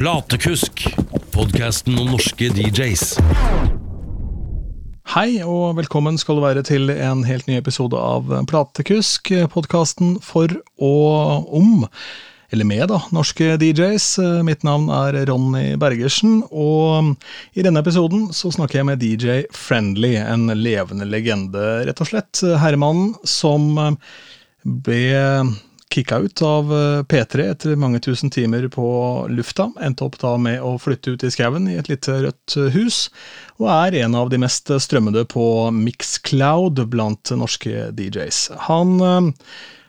Platekusk, podkasten om norske DJs. Hei og velkommen skal du være til en helt ny episode av Platekusk, podkasten for og om, eller med, da, norske DJs. Mitt navn er Ronny Bergersen, og i denne episoden så snakker jeg med DJ Friendly, en levende legende, rett og slett. Herremannen som ble kicka ut av eh, P3 etter mange tusen timer på lufta. Endte opp da med å flytte ut i skauen i et lite rødt hus, og er en av de mest strømmede på Mixcloud blant norske DJs. Han eh, Eh,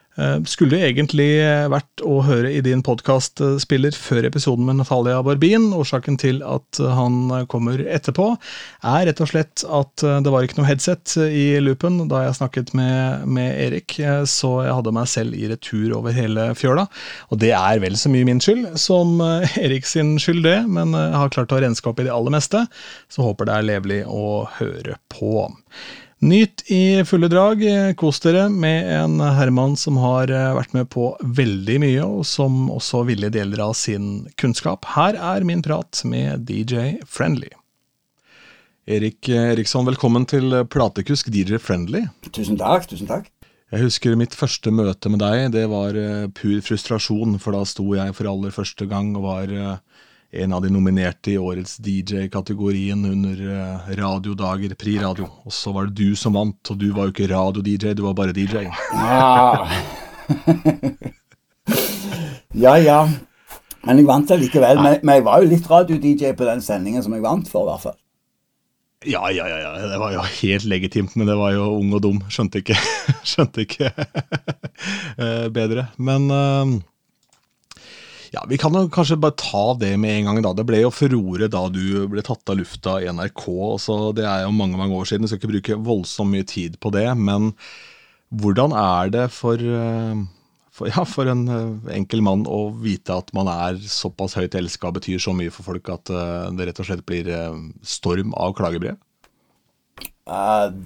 skulle egentlig vært å høre i din podkastspiller før episoden med Natalia Barbin. Årsaken til at han kommer etterpå, er rett og slett at det var ikke noe headset i loopen da jeg snakket med, med Erik, så jeg hadde meg selv i retur over hele fjøla. Og det er vel så mye min skyld som Erik sin skyld, det, men jeg har klart å renske opp i det aller meste, så håper det er levelig å høre på. Nyt i fulle drag. Kos dere med en Herman som har eh, vært med på veldig mye, og som også ville deler av sin kunnskap. Her er min prat med DJ Friendly. Erik Eriksson, velkommen til Platekusk DJ Friendly. Tusen takk. tusen takk. Jeg husker mitt første møte med deg. Det var eh, pur frustrasjon, for da sto jeg for aller første gang og var eh, en av de nominerte i årets DJ-kategorien under eh, radiodager, Pri Radio. Og så var det du som vant, og du var jo ikke radio-DJ, du var bare DJ. Ja. ja, ja. Men jeg vant allikevel. Men, men jeg var jo litt radio-DJ på den sendingen som jeg vant for, i hvert fall. Ja, ja, ja, ja, det var jo helt legitimt, men det var jo ung og dum. Skjønte ikke, skjønte ikke eh, bedre. Men uh, ja, Vi kan jo kanskje bare ta det med en gang. da. Det ble jo furore da du ble tatt av lufta i NRK. så Det er jo mange mange år siden. Jeg skal ikke bruke voldsomt mye tid på det. Men hvordan er det for, eh, for, ja, for en eh, enkel mann å vite at man er såpass høyt elska, betyr så mye for folk at eh, det rett og slett blir storm av klagebrev?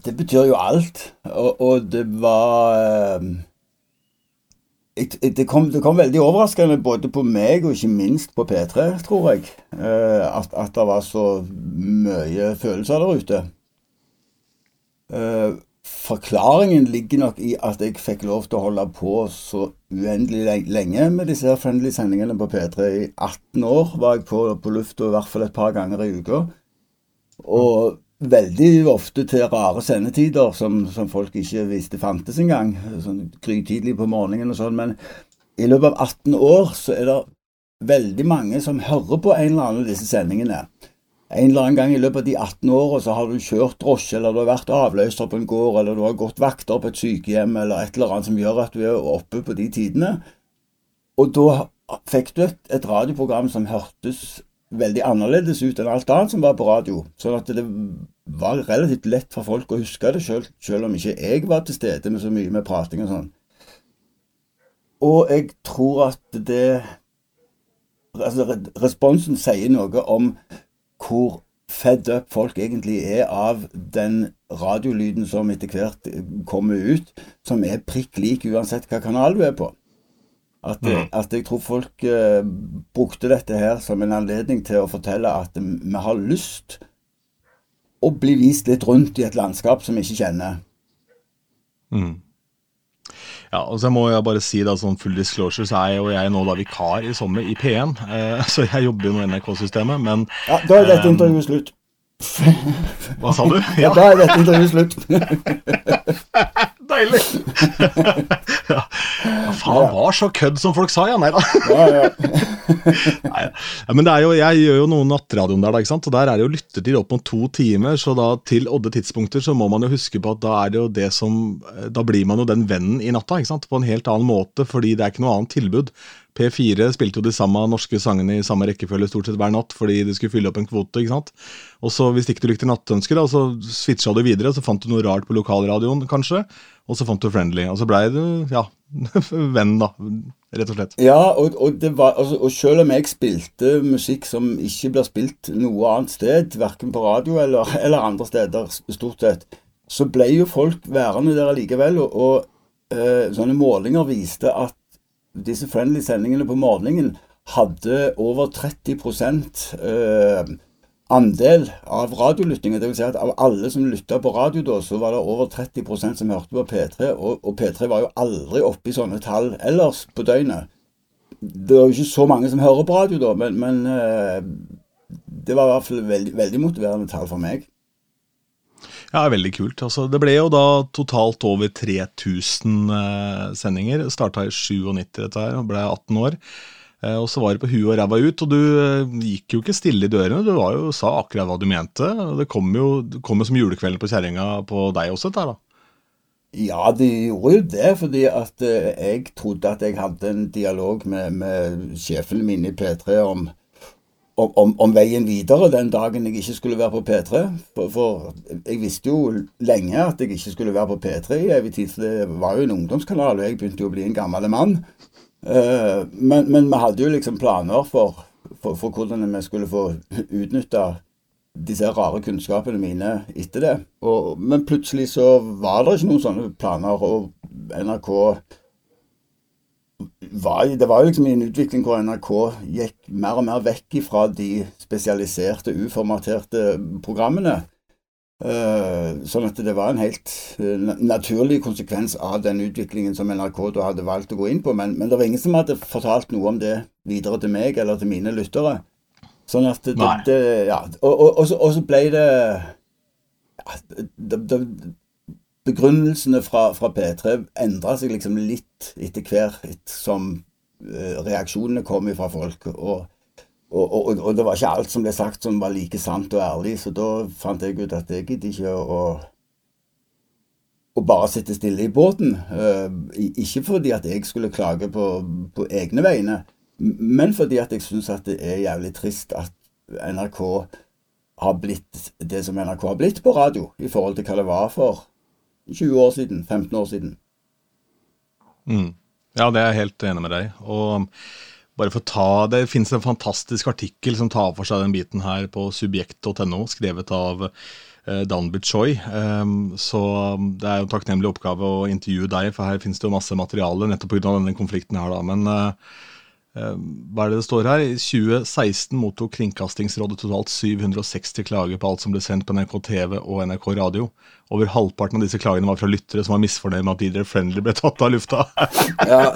Det betyr jo alt. Og, og det var det kom, det kom, veldig overraskende både på meg og ikke minst på P3, tror jeg, eh, at, at det var så mye følelser der ute. Eh, forklaringen ligger nok i at jeg fikk lov til å holde på så uendelig lenge med disse friendly-sendingene på P3. I 18 år var jeg på, på lufta i hvert fall et par ganger i uka. Og veldig ofte til rare sendetider som, som folk ikke visste fantes engang. Sånn grytidlig på morgenen og sånn. Men i løpet av 18 år så er det veldig mange som hører på en eller annen av disse sendingene. En eller annen gang i løpet av de 18 åra så har du kjørt drosje, eller du har vært avløser på en gård, eller du har gått vakter på et sykehjem, eller et eller annet som gjør at du er oppe på de tidene. Og da fikk du et, et radioprogram som hørtes veldig annerledes ut enn alt annet som var på radio. Sånn at det var relativt lett for folk å huske det, selv, selv om ikke jeg var til stede med så mye med prating og sånn. Og jeg tror at det Altså, responsen sier noe om hvor fed up folk egentlig er av den radiolyden som etter hvert kommer ut, som er prikk lik uansett hva kanal du er på. At, mm. at, jeg tror folk uh, brukte dette her som en anledning til å fortelle at vi har lyst å bli vist litt rundt i et landskap som vi ikke kjenner. Mm. Ja, og så må jeg bare si da, sånn full disclosure, så er jo jeg nå da vikar i sommer i P1. Eh, så jeg jobber jo med NRK-systemet, men Ja, Da er dette eh, intervjuet slutt. Hva sa du? Ja, ja da er dette intervjuet slutt. Deilig! ja. Faen, var så kødd som folk sa, ja. Nei da. Nei, ja, men det er jo, jeg gjør jo noen nattradioen der, da, ikke sant? og der er det jo lyttetid opp mot to timer. Så da til odde tidspunkter så må man jo huske på at da er det jo det som Da blir man jo den vennen i natta, ikke sant? på en helt annen måte, fordi det er ikke noe annet tilbud. P4 spilte jo de samme norske sangene i samme rekkefølge stort sett hver natt fordi de skulle fylle opp en kvote. ikke sant? Og så Hvis ikke du likte nattønsket, så switcha du videre, så fant du noe rart på lokalradioen, kanskje. Og så fant du Friendly. Og så blei du ja, venn, da. Rett og slett. Ja, og, og, var, altså, og, selv om jeg spilte musikk som ikke blir spilt noe annet sted, verken på radio eller, eller andre steder, stort sett, så ble jo folk værende der likevel. Og, og øh, sånne målinger viste at disse friendly-sendingene på morgenen hadde over 30 eh, andel av radiolyttingen. Vil si at av alle som lytta på radio da, så var det over 30% som hørte på P3. Og, og, P3 var jo aldri oppe i sånne tall ellers på døgnet. Det er jo ikke så mange som hører på radio da, men, men eh, det var i hvert fall veldig, veldig motiverende tall for meg. Ja, veldig kult. Altså, det ble jo da totalt over 3000 eh, sendinger. Starta i 97 dette her, og ble 18 år. Eh, og så var det på huet og ræva ut, og du eh, gikk jo ikke stille i dørene. Du jo, sa akkurat hva du mente. Det kom jo, det kom jo som julekvelden på kjerringa på deg også, dette da. Ja, de gjorde jo det, fordi at eh, jeg trodde at jeg hadde en dialog med, med sjefen min i P3 om, om, om, veien videre den dagen jeg ikke skulle være på P3. For, for, jeg visste jo lenge at jeg ikke skulle være på P3 i evig tid, for det var jo en ungdomskanal, og jeg begynte jo å bli en gammel mann. Uh, men, vi hadde jo liksom planer for, for, for hvordan vi skulle få utnytta disse rare kunnskapene mine etter det. Og, men plutselig så var det ikke noen sånne planer, og NRK var, Det var jo liksom en utvikling hvor NRK gikk mer og mer vekk fra de spesialiserte, uformaterte programmene. Uh, sånn at det var en helt uh, naturlig konsekvens av den utviklingen som NRK da hadde valgt å gå inn på. Men, men, det var ingen som hadde fortalt noe om det videre til meg eller til mine lyttere. Sånn at det, det Ja. Og, og, og, så, og, så, ble det, ja, det, det Begrunnelsene fra, fra P3 endra seg liksom litt etter hvert som uh, reaksjonene kom fra folk. og og, og, og, det var ikke alt som ble sagt som var like sant og ærlig, så da fant jeg ut at jeg gidder ikke å, å bare sitte stille i båten. Uh, ikke fordi at jeg skulle klage på, på egne vegne, men fordi at jeg syns at det er jævlig trist at NRK har blitt det som NRK har blitt på radio, i forhold til hva det var for 20 år siden, 15 år siden. Mm. Ja, det er jeg helt enig med deg. Og bare for å ta, Det finnes en fantastisk artikkel som tar for seg den biten her på subjekt.no, skrevet av Dan Danbit Choi. Um, så um, det er jo en takknemlig oppgave å intervjue deg, for her finnes det jo masse materiale nettopp pga. denne konflikten her. da, Men uh, hva er det det står her? I 2016 mottok Kringkastingsrådet totalt 760 klager på alt som ble sendt på NRK TV og NRK Radio. Over halvparten av disse klagene var fra lyttere som var misfornøyd med at DJ Friendly ble tatt av lufta. ja.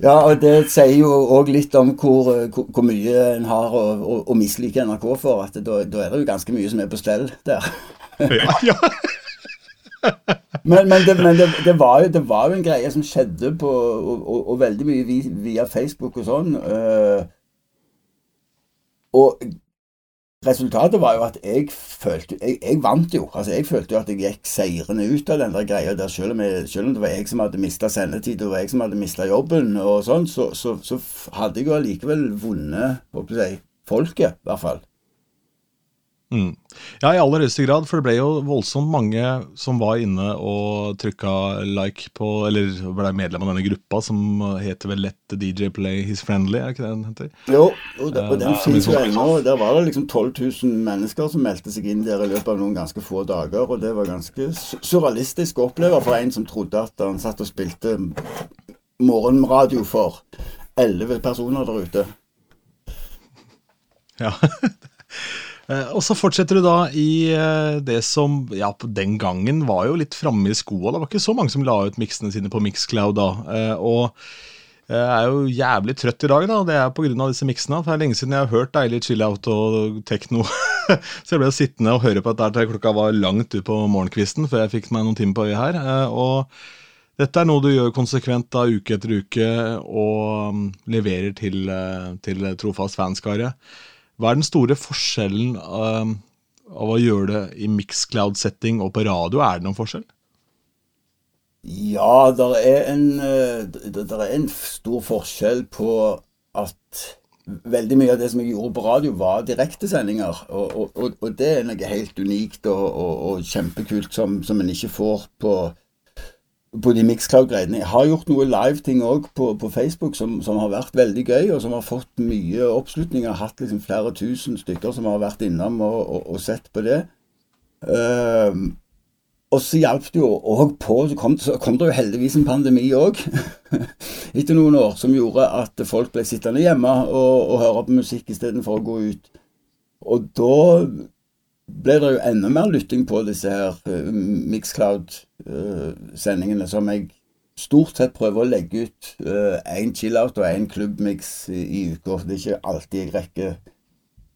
Ja, og det sier jo òg litt om hvor, hvor, mye en har å, å, å mislike NRK for. at da, da, er det jo ganske mye som er på stell der. Ja, ja. Men, men, det, men det, det, var jo, det, var jo, en greie som skjedde på Og, og, og veldig mye via Facebook og sånn. Øh, og Resultatet var jo at jeg følte jeg, jeg, vant jo. Altså, jeg følte jo at jeg gikk seirende ut av den der greia der, selv om, jeg, selv om det var jeg som hadde mista sendetid, og jeg som hadde mista jobben og sånn, så, så, så, hadde jeg jo allikevel vunnet, håper jeg, folket, i hvert fall. Mm. Ja, i aller høyeste grad, for det ble jo voldsomt mange som var inne og trykka like på Eller ble medlem av denne gruppa som heter vel Let DJ Play His Friendly, er det ikke det den heter? Jo, og, det, på den uh, fins jo ennå. Der var det liksom 12 000 mennesker som meldte seg inn der i løpet av noen ganske få dager, og det var ganske surrealistisk å oppleve for en som trodde at han satt og spilte morgenradio for elleve personer der ute. Ja, Eh, og så fortsetter du da i eh, det som ja, den gangen var jo litt framme i skoa. Det var ikke så mange som la ut miksene sine på Mixcloud da. Eh, og jeg er jo jævlig trøtt i dag, da. Det er pga. disse miksene. For det er lenge siden jeg har hørt deilig chill-out og tekno. så jeg ble sittende og høre på dette til klokka var langt ut på morgenkvisten før jeg fikk meg noen timer på øyet her. Og dette er noe du gjør konsekvent da, uke etter uke, og mm, leverer til, til trofast fanskare. Hva er den store forskjellen av, av å gjøre det i mixcloud-setting og på radio? Er det noen forskjell? Ja, det er, uh, er, en stor forskjell på at veldig mye av det som jeg gjorde på radio, var direktesendinger. Og, og, og, det er noe helt unikt og, og kjempekult som, som en ikke får på på de Mixcloud-greiene. Jeg har gjort noe live-ting òg på, på, Facebook som, som, har vært veldig gøy, og som har fått mye oppslutning. Jeg har hatt liksom flere tusen stykker som har vært innom og, og, og sett på det. Uh, og så hjalp det jo òg på. Så kom, så kom, det jo heldigvis en pandemi òg, etter noen år, som gjorde at folk ble sittende hjemme og, og høre på musikk istedenfor å gå ut. Og da ble det jo enda mer lytting på disse her uh, Mixcloud-sendingene, uh, som jeg stort sett prøver å legge ut én uh, chill-out og én klubbmix i, i uka. Det er ikke alltid jeg rekker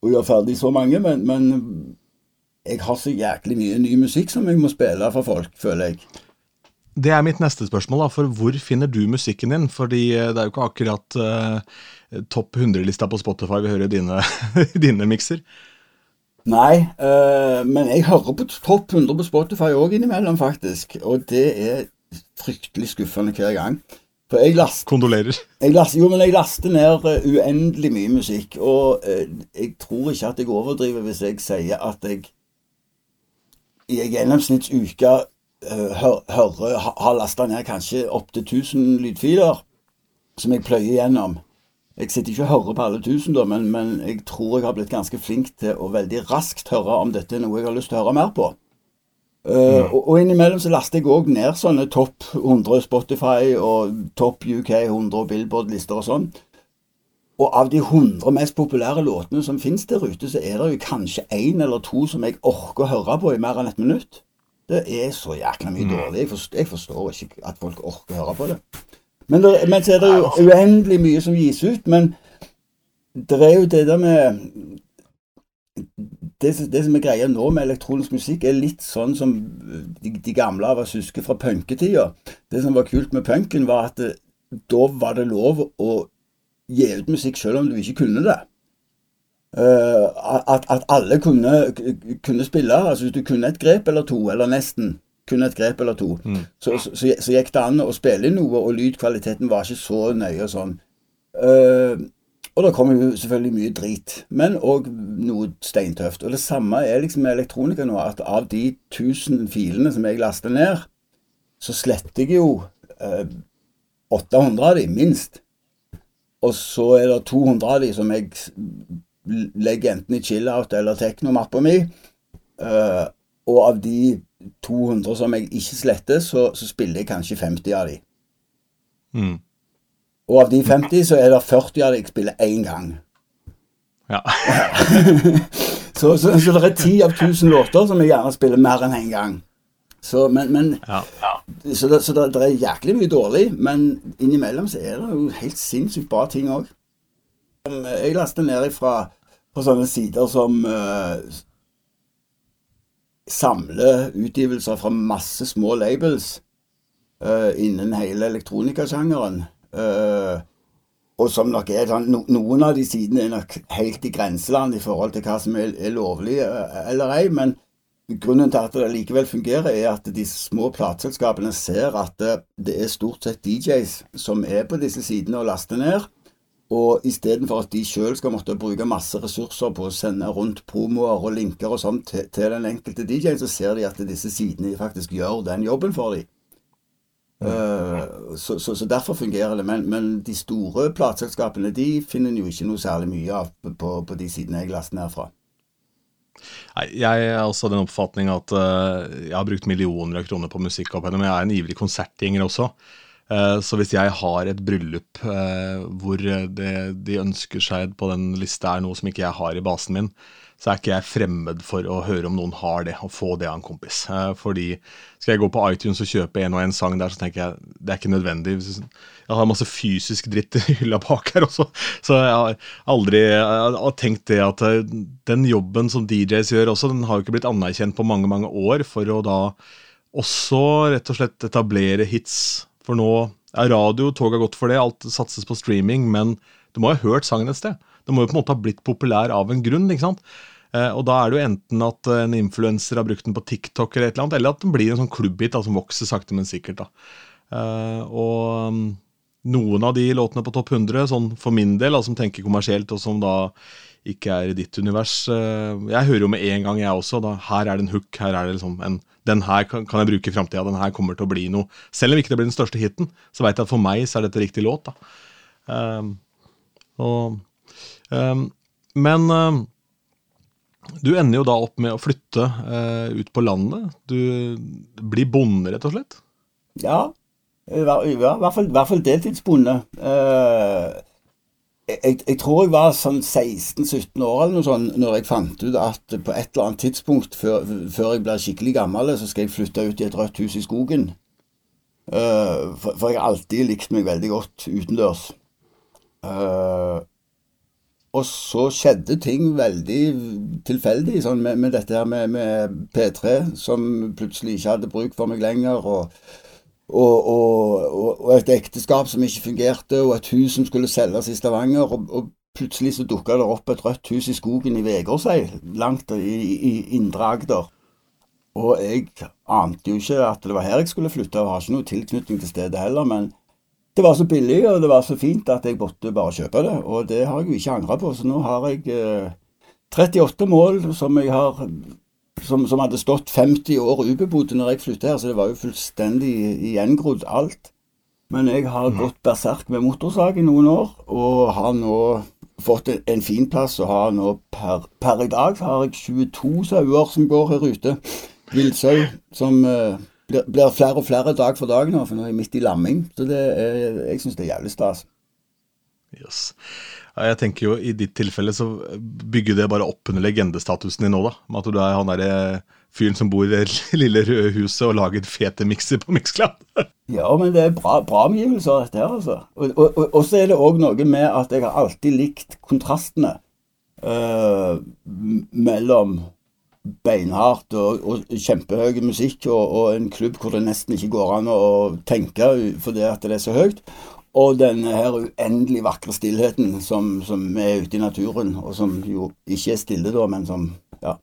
å gjøre ferdig så mange, men, men jeg har så jæklig mye ny musikk som jeg må spille for folk, føler jeg. Det er mitt neste spørsmål, da, for hvor finner du musikken din? Fordi eh, det er jo ikke akkurat topp 100-lista på Spotify vi hører dine, dine mikser. Nei, øh, men jeg hører på topp 100 på Spotify òg innimellom, faktisk. Og det er fryktelig skuffende hver gang. For jeg last, Kondolerer. Jeg last, jo, men jeg laster ned uh, uendelig mye musikk. Og jeg tror ikke at jeg overdriver hvis jeg sier at jeg i en gjennomsnittsuke hører, har lasta ned kanskje opptil 1000 lydfiler som jeg pløyer gjennom. Jeg sitter ikke og hører på alle tusen, da, men, men, jeg tror jeg har blitt ganske flink til å veldig raskt høre om dette er noe jeg har lyst til å høre mer på. Uh, og, og, innimellom så laster jeg òg ned sånne topp 100 Spotify og topp UK 100 Billboard-lister og sånn. Og av de 100 mest populære låtene som finnes der ute, så er det jo kanskje én eller to som jeg orker å høre på i mer enn et minutt. Det er så jækla mye mm. dårlig. Jeg forstår, jeg forstår, ikke at folk orker å høre på det. Men, det, men så er det jo uendelig mye som gis ut. Men det er jo det der med det, det, som er greia nå med elektronisk musikk, er litt sånn som de, de gamle av oss husker fra punketida. Det som var kult med punken, var at det, da var det lov å gi ut musikk selv om du ikke kunne det. Uh, at, at, alle kunne, kunne, spille. altså Hvis du kunne et grep eller to, eller nesten kunne et grep eller to, mm. så, så, så, så, gikk det an å spille inn noe, og lydkvaliteten var ikke så nøye og sånn. Uh, og det kommer jo selvfølgelig mye drit, men òg noe steintøft. Og det samme er liksom med elektronika nå, at av de 1000 filene som jeg laster ned, så sletter jeg jo uh, 800 av de, minst. Og så er det 200 av de som jeg legger enten i chill-out eller teknomappa mi. Uh, og av de 200 som jeg ikke sletter, så, så spiller jeg kanskje 50 av de. Mm. Og av de 50 så er det 40 av de jeg spiller én gang. Ja. så, så, så, det er 10 av 1000 låter som jeg gjerne spiller mer enn én en gang. Så, men, men ja. så, det, så det, det, er jæklig mye dårlig, men innimellom så er det jo helt sinnssykt bra ting òg. Jeg laster ned ifra på sånne sider som uh, samler utgivelser fra masse små labels uh, innen hele elektronikasjangeren. Uh, og som nok er sånn, no, Noen av de sidene er nok helt i grenseland i forhold til hva som er, er lovlig eller ei, men Grunnen til at det likevel fungerer, er at de små plateselskapene ser at det er stort sett DJs som er på disse sidene og laster ned. Og istedenfor at de sjøl skal måtte bruke masse ressurser på å sende rundt promoer og linker og sånt til, til, den enkelte DJ-en, så ser de at disse sidene faktisk gjør den jobben for dem. Uh, så, så, så, derfor fungerer det. Men, men de store plateselskapene de finner jo ikke noe særlig mye av på, på de sidene jeg laster ned fra. Nei, Jeg er også den oppfatning at uh, jeg har brukt millioner av kroner på musikk opp men jeg er en ivrig konsertgjenger også. Uh, så hvis jeg har et bryllup uh, hvor det, de ønsker seg på den lista er noe som ikke jeg har i basen min, så er ikke jeg fremmed for å høre om noen har det, og få det av en kompis. fordi skal jeg gå på iTunes og kjøpe en og en sang der, så tenker jeg det er ikke nødvendig. Jeg har masse fysisk dritt i hylla bak her også, så jeg har aldri jeg har tenkt det at eh, den jobben som DJs gjør også, den har jo ikke blitt anerkjent på mange, mange år for å da også rett og slett etablere hits. For nå er radio, toget godt for det, alt satses på streaming, men du må ha hørt sangen et sted. Den må jo på en måte ha blitt populær av en grunn. ikke sant? Eh, og da er det jo enten at en influenser har brukt den på TikTok, eller et eller annet, eller at den blir en sånn klubbhit som vokser sakte, men sikkert. da. Uh, og noen av de låtene på topp 100, sånn for min del, som tenker kommersielt, og som da ikke er i ditt univers eh, Jeg hører jo med en gang, jeg også. Da, her er det en hook. her er det liksom en, Den her kan, jeg bruke i framtida. Den her kommer til å bli noe. Selv om ikke det blir den største hiten, så veit jeg at for meg så er dette riktig låt. da. Um, og, um, men um, Du ender jo da opp med å flytte uh, ut på landet. Du blir bonde, rett og slett? Ja, i hvert fall, hvert fall deltidsbonde. Uh, jeg, jeg, tror jeg var sånn 16-17 år eller noe sånt når jeg fant ut at på et eller annet tidspunkt før, før jeg blir skikkelig gammel, så skal jeg flytte ut i et rødt hus i skogen. Uh, for, for, jeg har alltid likt meg veldig godt utendørs. Uh, og så skjedde ting veldig tilfeldig sånn med, med, dette her med, med, P3, som plutselig ikke hadde bruk for meg lenger. Og, og, og, og, et ekteskap som ikke fungerte, og et hus som skulle selges i Stavanger. Og, plutselig så dukka det opp et rødt hus i skogen i Vegårshei, langt i, i Indre Agder. Og jeg ante jo ikke at det var her jeg skulle flytte, og har ikke noe tilknytning til stedet heller. men det var så billig og det var så fint at jeg måtte bare kjøpe det. Og det har jeg jo ikke angra på. Så nå har jeg eh, 38 mål som jeg har som, som, hadde stått 50 år ubebodd når jeg flyttet her, så det var jo fullstendig gjengrodd alt. Men jeg har mm. gått berserk med motorsag i noen år, og har nå fått en, fin plass. Og har nå per, per, i dag har jeg 22 sauer som går her ute. Villsau som uh, blir, blir, flere og flere dag for dag nå, for nå er jeg midt i lamming. Så det er, jeg syns det er jævlig stas. Yes. Jeg tenker jo I ditt tilfelle så bygger det bare opp under legendestatusen din nå, da. Med at du er han derre fyren som bor i det lille røde huset og lager fete mikser på Mixcloud. ja, men det er bra, bra omgivelser, dette her, altså. Og, og, og, og så er det òg noe med at jeg har alltid likt kontrastene uh, mellom beinhardt og, og kjempehøy musikk og, og, en klubb hvor det nesten ikke går an å tenke fordi at det er så høyt. Og denne her uendelig vakre stillheten som, som, er ute i naturen, og som jo ikke er stille da, men som, ja,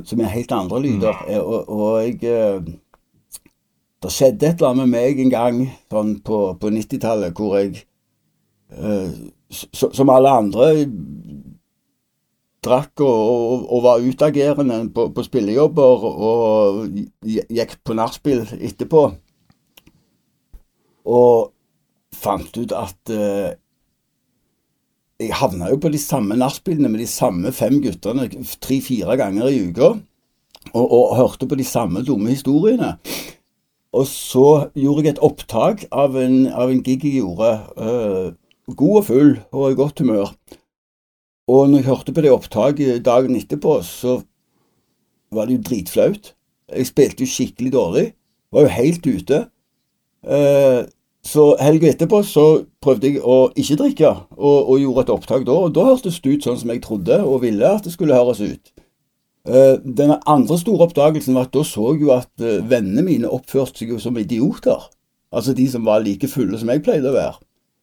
som er helt andre lyder. Mm. Og, og, jeg eh, Det skjedde et eller annet med meg en gang sånn på, på 90-tallet hvor jeg, eh, som alle andre drakk og, og, og var utagerende på, på, spillejobber og gikk på nachspiel etterpå. Og fant ut at eh, jeg havna jo på de samme nachspielene med de samme fem guttene tre-fire ganger i uka. Og, og, hørte på de samme dumme historiene. Og så gjorde jeg et opptak av en, av en gig jeg gjorde. Uh, god og full og i godt humør. Og når jeg hørte på det opptaket dagen etterpå, så var det jo dritflaut. Jeg spilte jo skikkelig dårlig. Var jo helt ute. Eh, så helga etterpå så prøvde jeg å ikke drikke, og, og, gjorde et opptak da. Og da hørtes det ut sånn som jeg trodde og ville at det skulle høres ut. Uh, den andre store oppdagelsen var at da så jeg jo at uh, vennene mine oppførte seg jo som idioter. Altså de som var like fulle som jeg pleide å være.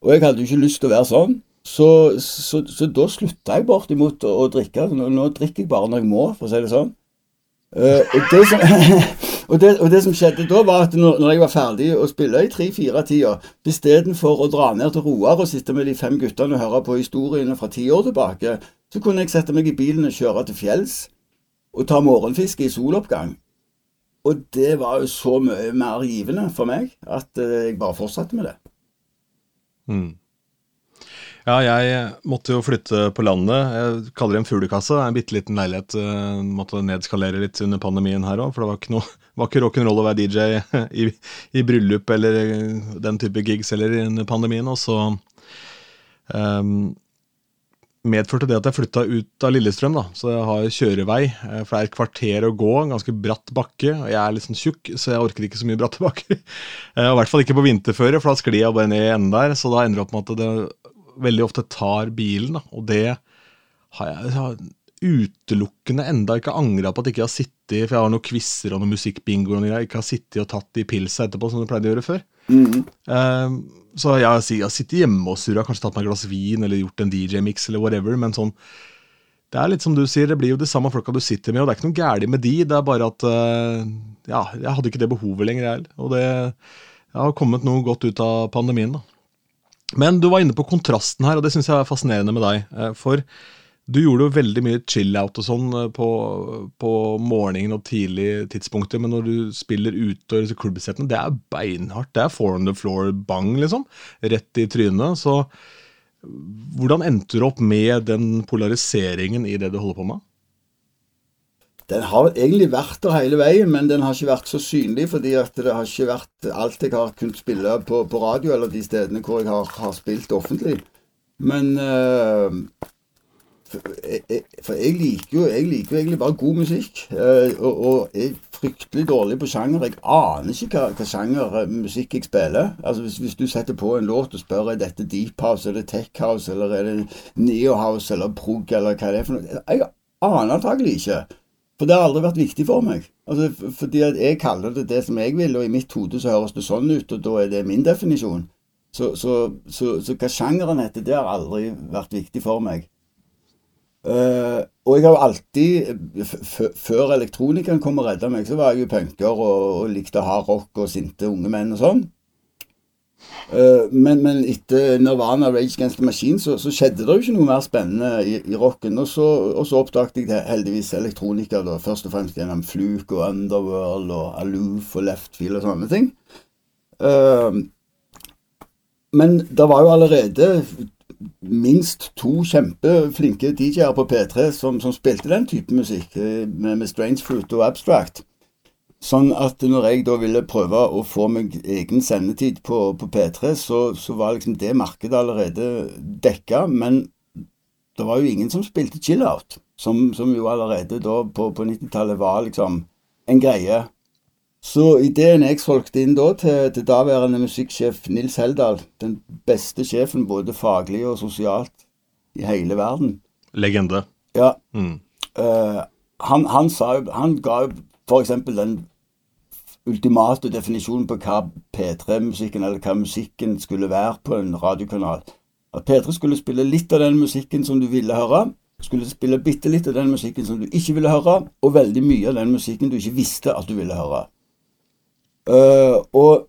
Og jeg hadde jo ikke lyst til å være sånn. Så, så, så da slutta jeg bortimot å, å drikke. Nå, nå, drikker jeg bare når jeg må, for å si det sånn. Uh, og, det som, og, det, og, det som, skjedde da, var at når, når jeg var ferdig å spille i tre-fire-tida, istedenfor å dra ned til Roar og sitte med de fem guttene og høre på historiene fra ti år tilbake, så kunne jeg sette meg i bilen og kjøre til fjells og ta morgenfiske i soloppgang. Og det var jo så mye mer givende for meg at uh, jeg bare fortsatte med det. Mm. Ja, jeg måtte jo flytte på landet. Jeg kaller det en fuglekasse. Det er en bitte liten leilighet. Jeg måtte nedskalere litt under pandemien her òg, for det var ikke, ikke rock'n'roll å være DJ i, i, bryllup eller den type gigs eller under pandemien. Og så um, medførte det at jeg flytta ut av Lillestrøm, da. Så jeg har kjørevei. Eh, for det er et kvarter å gå, ganske bratt bakke. og Jeg er litt sånn tjukk, så jeg orker ikke så mye bratte bakker. Eh, I hvert fall ikke på vinterføre, for da sklir jeg bare ned i enden der. Så da ender det opp med at det veldig ofte tar bilen. Da. Og det har jeg, har utelukkende enda ikke angra på at jeg ikke har sittet For jeg har noen quizer og noen musikkbingo og jeg ikke har sittet og tatt de pilsa etterpå, som du pleide å gjøre før. Mm. Um, så jeg jeg har sittet hjemme og surra, kanskje tatt meg et glass vin eller gjort en DJ-mix eller whatever, men sånn det er litt som du sier, det blir jo de samme folka du sitter med, og det er ikke noe galt med de, det er bare at uh, ja, jeg hadde ikke det behovet lenger, jeg heller. Og det jeg har kommet noe godt ut av pandemien, da. Men du var inne på kontrasten her, og det syns jeg er fascinerende med deg. Eh, for du gjorde jo veldig mye chill-out og sånn eh, på, på, morgenen og tidlige tidspunkter, men når du spiller ute og klubbsettene, det er beinhardt. Det er four on the floor-bang, liksom. Rett i trynet. Så hvordan endte du opp med den polariseringen i det du holder på med? Den har egentlig vært der hele veien, men den har ikke vært så synlig fordi at det har ikke vært alt jeg har kunnet spille på, på radio, eller de stedene hvor jeg har, har spilt offentlig. Men uh, for, jeg, for jeg, liker jo, jeg liker jo egentlig bare god musikk. Uh, og, og, jeg er fryktelig dårlig på sjanger. Jeg aner ikke hva, hva sjanger musikk jeg spiller. Altså hvis, hvis, du setter på en låt og spør er dette deep house, er det tech house, eller er det neo house, eller prog, eller hva det er for noe. Jeg aner antagelig ikke. For det har aldri vært viktig for meg. Altså, fordi jeg kaller det det som jeg vil, og i mitt hode så høres det sånn ut, og da er det min definisjon. Så, så, så, så hva sjangeren heter, det har aldri vært viktig for meg. Uh, og jeg har jo alltid, før elektronikeren kom og redda meg, så var jeg jo punker og, og likte hard rock og sinte unge menn og sånn. Uh, men, men, etter Nirvana Rage Against the Machine så, så, skjedde det jo ikke noe mer spennende i, i rocken. Og så, og så oppdaget jeg heldigvis elektronika, da, først og fremst gjennom Fluke og Underworld og Aloof og Leftfield og sånne ting. Uh, men det var jo allerede minst to kjempeflinke DJ-er på P3 som, som, spilte den type musikk, eh, med, med Strange Fruit og Abstract. Sånn at når jeg da ville prøve å få meg egen sendetid på, på P3, så, så, var liksom det markedet allerede dekka. Men det var jo ingen som spilte chill-out, som, som, jo allerede da på, på 90-tallet var liksom en greie. Så ideen jeg solgte inn da til, til daværende musikksjef Nils Heldal, den beste sjefen både faglig og sosialt i hele verden Legende. Ja. Mm. Uh, han, han, sa, han ga jo f.eks. den ultimate definisjonen på hva P3-musikken, eller hva musikken skulle være på en radiokanal. At P3 skulle spille litt av den musikken som du ville høre, skulle spille bitte litt av den musikken som du ikke ville høre, og veldig mye av den musikken du ikke visste at du ville høre. Uh, og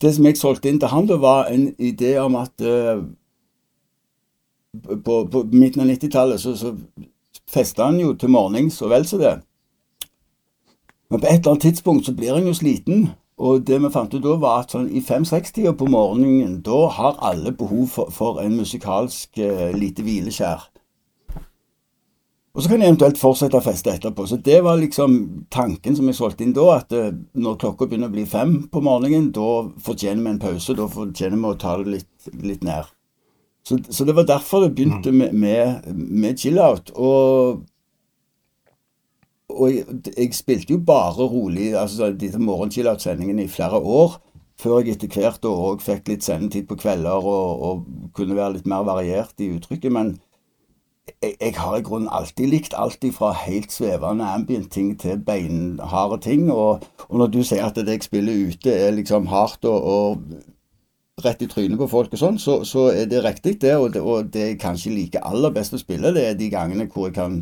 det som jeg solgte inn til han, det var en idé om at uh, på, på, midten av 90-tallet så, så festa han jo til morgens og vel så det. Men på et eller annet tidspunkt så blir en jo sliten. Og det vi fant ut da, var at sånn i fem-seks-tida på morgenen, da har alle behov for, for en musikalsk eh, lite hvileskjær. Og så kan jeg eventuelt fortsette å feste etterpå. Så det var liksom tanken som jeg solgte inn da, at eh, når klokka begynner å bli fem på morgenen, da fortjener vi en pause. Da fortjener vi å ta det litt, litt ned. Så, så, det var derfor det begynte mm. med, med, med chill-out. Og og jeg, jeg, spilte jo bare rolig altså disse morgenchillout-sendingene i flere år, før jeg etter hvert òg fikk litt sendetid på kvelder og, og, kunne være litt mer variert i uttrykket. Men jeg, jeg har i grunnen alltid likt alt fra helt svevende ambient-ting til beinharde ting. Og, og, når du sier at det jeg spiller ute er liksom hardt og, og rett i trynet på folk og sånn, så, så, er det riktig, det. Og, det. jeg kanskje liker aller best å spille, det er de gangene hvor jeg kan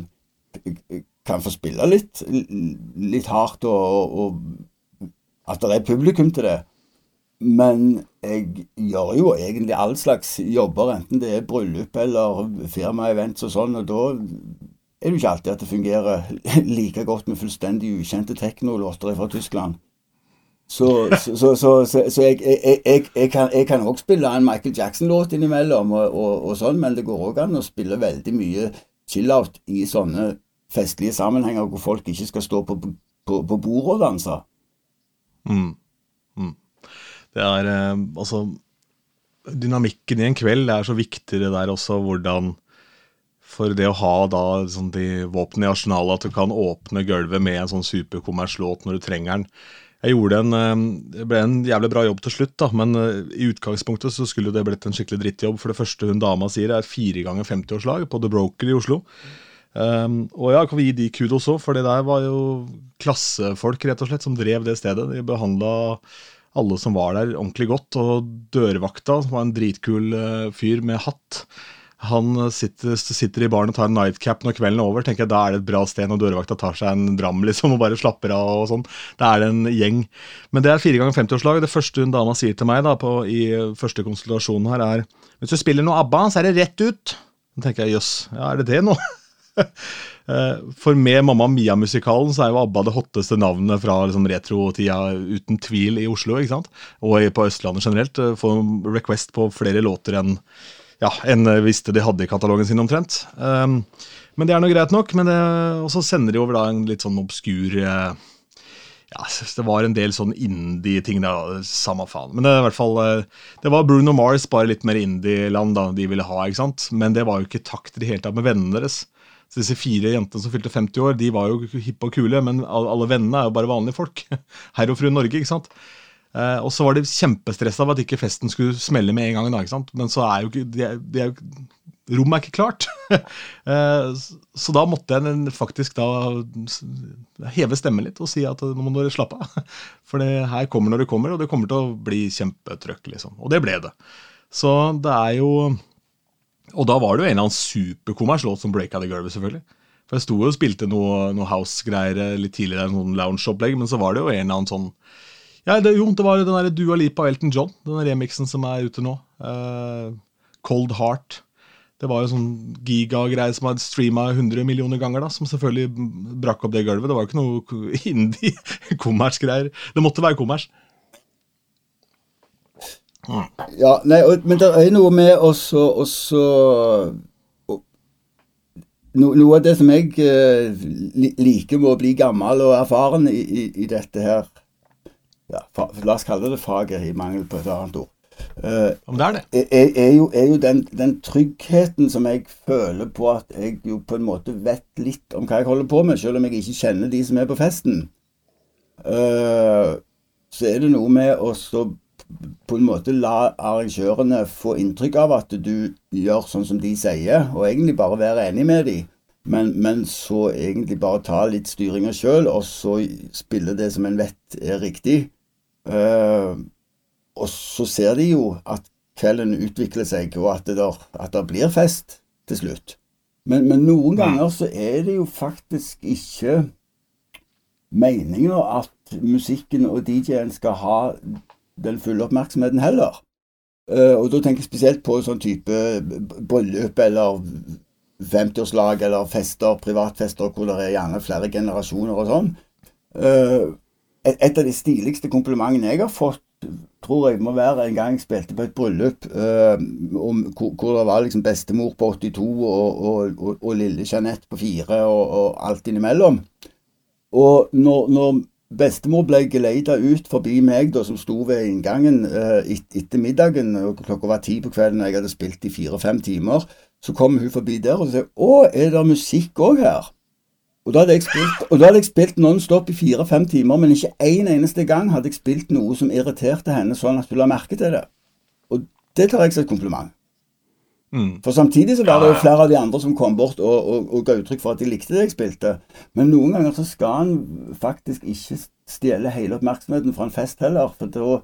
kan få spille litt, litt hardt, og, og, at det er publikum til det. Men jeg gjør jo egentlig all slags jobber, enten det er bryllup eller firmaevents og sånn, og da er det jo ikke alltid at det fungerer like godt med fullstendig ukjente teknolåter fra Tyskland. Så, så, så, så jeg, jeg, jeg, jeg, kan òg spille en Michael Jackson-låt innimellom, og, og, og, sånn, men det går òg an å spille veldig mye chill-out i sånne festlige sammenhenger hvor folk ikke skal stå på, på, på bordet og danse. Mm. Mm. Det er eh, altså Dynamikken i en kveld det er så viktig det der også, hvordan For det å ha da sånn, de våpnene i arsenalet, at du kan åpne gulvet med en sånn superkommerslåt når du trenger den. Jeg gjorde en, eh, Det ble en jævlig bra jobb til slutt, da, men eh, i utgangspunktet så skulle det blitt en skikkelig drittjobb. For det første hun dama sier, er fire ganger 50-årslag på The Broker i Oslo. Um, og ja, kan vi gi de kudos òg, for det der var jo klassefolk rett og slett som drev det stedet. De behandla alle som var der, ordentlig godt. Og dørvakta, som var en dritkul uh, fyr med hatt, han sitter, sitter, i baren og tar en nightcap når kvelden er over. tenker jeg Da er det et bra sted når dørvakta tar seg en dram liksom, og bare slapper av. og sånn. Da er det en gjeng. Men det er fire ganger 50-årslag. Det første hun dama sier til meg da, på, i første konsultasjonen her, er hvis du spiller noe ABBA, så er det rett ut. Da tenker jeg jøss, ja, er det det nå? Eh, for med Mamma Mia-musikalen så er jo ABBA det hotteste navnet fra liksom, retrotida uten tvil i Oslo. ikke sant? Og på Østlandet generelt. Eh, få request på flere låter enn ja, enn visste de hadde i katalogen sin omtrent. Um, men det er nå greit nok. men Og så sender de over da en litt sånn obskur uh, ja, det var en del sånn indie-ting der. Samme faen. Men det, i hvert fall, det var Bruno Mars, bare litt mer indie-land da, de ville ha. ikke sant? Men det var jo ikke takt i det hele tatt med vennene deres. Så disse fire jentene som fylte 50 år, de var jo hippe og kule, men alle vennene er jo bare vanlige folk. Herr og fru Norge, ikke sant. Eh, og så var de kjempestressa av at ikke festen skulle smelle med en gang. da, ikke sant? Men så er jo ikke de de Rommet er ikke klart. eh, så da måtte jeg faktisk da heve stemmen litt og si at nå må dere slappe av. For det her kommer når det kommer, og det kommer til å bli kjempetrøkk. liksom. Og det ble det. Så det er jo og da var det jo en eller annen superkommers låt som breaka det gulvet, selvfølgelig. For jeg sto og spilte noe, noe house-greier litt tidligere, noen lounge-opplegg, men så var det jo en eller annen sånn Ja, det, jo, det var den der Dua Lipa og Elton John, den remixen som er ute nå. Uh, Cold Heart. Det var jo sånn gigagreie som hadde streama 100 millioner ganger, da, som selvfølgelig brakk opp det gulvet. Det var jo ikke noe indie-kommers-greier. Det måtte være kommers. Ja, nei, men det er noe med også, også no, Noe av det som jeg eh, liker med å bli gammel og erfaren i, i, i dette her ja, fa, La oss kalle det faget, i mangel på et annet ord. Uh, Om det er det? Er, er jo, er jo den, den, tryggheten som jeg føler på at jeg jo på en måte vet litt om hva jeg holder på med, selv om jeg ikke kjenner de som er på festen. Uh, så er det noe med å stå på en måte la arrangørene få inntrykk av at du gjør sånn som de sier, og egentlig bare være enig med dem. Men, men så egentlig bare ta litt styringa sjøl, og så spille det som en vet er riktig. Uh, og så ser de jo at kvelden utvikler seg, og at det, der, at det blir fest til slutt. Men, men noen ganger så er det jo faktisk ikke meninga at musikken og DJ-en skal ha den fulle oppmerksomheten heller. Uh, og da tenker jeg spesielt på sånn type bryllup eller 50-årslag eller fester, privatfester hvor det er gjerne flere generasjoner og sånn. Uh, et av de stiligste komplimentene jeg har fått, tror jeg må være en gang jeg spilte på et bryllup hvor, hvor, det var liksom bestemor på 82 og, og, og, og lille Jeanette på 4 og, alt innimellom. Og når, når Bestemor ble geleida ut forbi meg, da, som sto ved inngangen eh, et, etter middagen. og Klokka var ti på kvelden, og jeg hadde spilt i fire-fem timer. Så kom hun forbi der og sa 'Å, er det musikk òg her?' Og da hadde jeg spilt, da spilt non-stop i fire-fem timer, men ikke én en eneste gang hadde jeg spilt noe som irriterte henne, sånn at hun la merke til det. Og det tar jeg som et kompliment. Mm. For samtidig så var det jo flere av de andre som kom bort og, og, og ga uttrykk for at de likte det jeg spilte. Men noen ganger så skal en faktisk ikke stjele hele oppmerksomheten fra en fest heller. For da,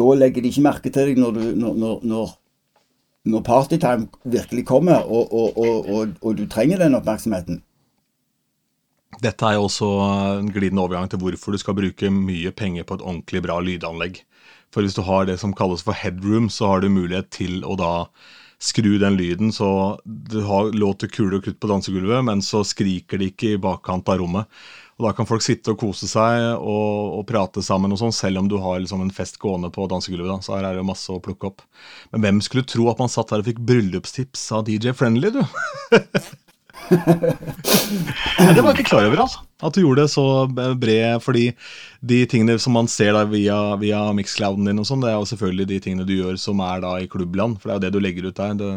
da legger de ikke merke til deg når, du, når, når, når partytime virkelig kommer, og, og, du trenger den oppmerksomheten. Dette er jo også en glidende overgang til hvorfor du skal bruke mye penger på et ordentlig bra lydanlegg. For hvis du har det som kalles for headroom, så har du mulighet til å da skru den lyden så du har låter kule og kutt på dansegulvet, men så skriker de ikke i bakkant av rommet. Og Da kan folk sitte og kose seg og, og prate sammen, og sånn, selv om du har liksom en fest gående på dansegulvet. da, Så her er det masse å plukke opp. Men hvem skulle tro at man satt her og fikk bryllupstips av DJ Friendly, du? det var jeg ikke klar over, altså. At du gjorde det så bred. Fordi de tingene som man ser da via, via mixclouden din, og sånn, det er jo selvfølgelig de tingene du gjør som er da i klubbland. For det er jo det du legger ut der. Det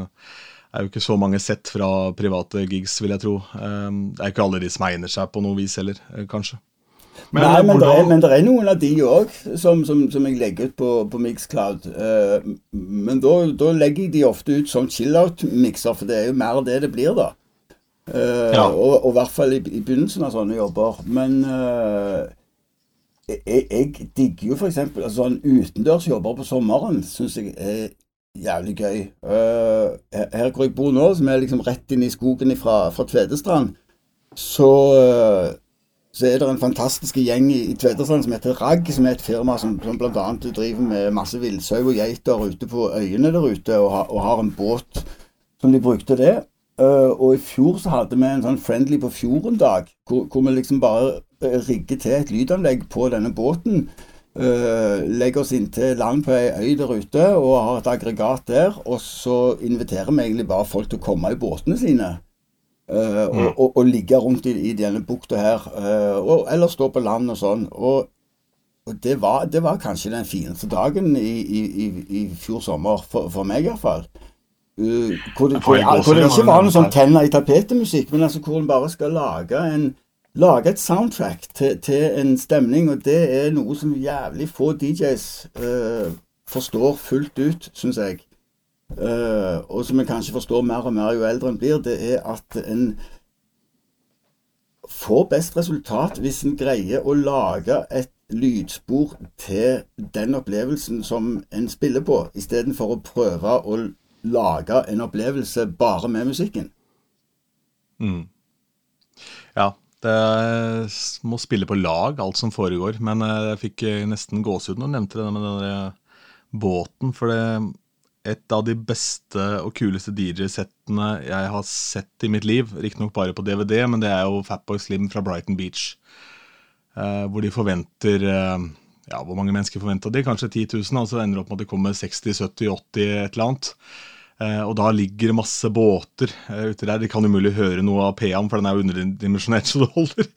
er jo ikke så mange sett fra private gigs, vil jeg tro. Ehm, det er ikke alle de som egner seg på noe vis heller, eh, kanskje. Men, Nei, men, hvordan... det er, men, det er, noen av de òg som, som, som, jeg legger ut på, på Mixcloud. Uh, men da legger jeg de ofte ut som chill-out-mikser, for det er jo mer det det blir, da. Uh, ja. og, og, i hvert fall i, i, begynnelsen av sånne jobber. Men uh, jeg, jeg, digger jo f.eks. Altså, sånn utendørsjobber på sommeren. Syns jeg er jævlig gøy. Uh, her hvor jeg bor nå, som er liksom rett inn i skogen fra, fra Tvedestrand, så, så er det en fantastisk gjeng i, i Tvedestrand som heter Ragg, som er et firma som, som bl.a. driver med masse villsau og geiter ute på øyene der ute, og, ha, og har en båt som de brukte det. Uh, og i fjor så hadde vi en sånn Friendly på fjorden-dag, hvor, hvor, vi liksom bare rigger rigget til et lydanlegg på denne båten Uh, legger oss inntil land på ei øy der ute og har et aggregat der. Og så inviterer vi egentlig bare folk til å komme i båtene sine. Uh, mm. og, og, og, ligge rundt i, i denne bukta her. Og, eller stå på land og sånn. Og, og det, var, det, var, kanskje den fineste dagen i, i, i fjor sommer, for, for meg iallfall. Uh, hvor, det, hvor, hvor det ikke var noe sånn tenner i tapetet-musikk, men altså hvor en bare skal lage en lage et soundtrack til, til, en stemning, og det er noe som jævlig få DJs uh, eh, forstår fullt ut, syns jeg. Uh, og som en kanskje forstår mer og mer jo eldre en blir, det er at en får best resultat hvis en greier å lage et lydspor til den opplevelsen som en spiller på, istedenfor å prøve å lage en opplevelse bare med musikken. Mm. Ja, det må spille på lag, alt som foregår. Men eh, jeg fikk eh, nesten gåsehud når du nevnte det med den eh, båten. For det et av de beste og kuleste DJ-settene jeg har sett i mitt liv. Riktignok bare på DVD, men det er jo Fatboy Slim fra Brighton Beach. Hvor de forventer Ja, hvor mange mennesker forventa de? Kanskje 10 000, og så ender det opp med at det kommer 60 70 80 et eller annet. Eh, og da ligger det masse båter uh, ute der. De kan umulig høre noe av P-en, for den er jo underdimensjonert så det holder.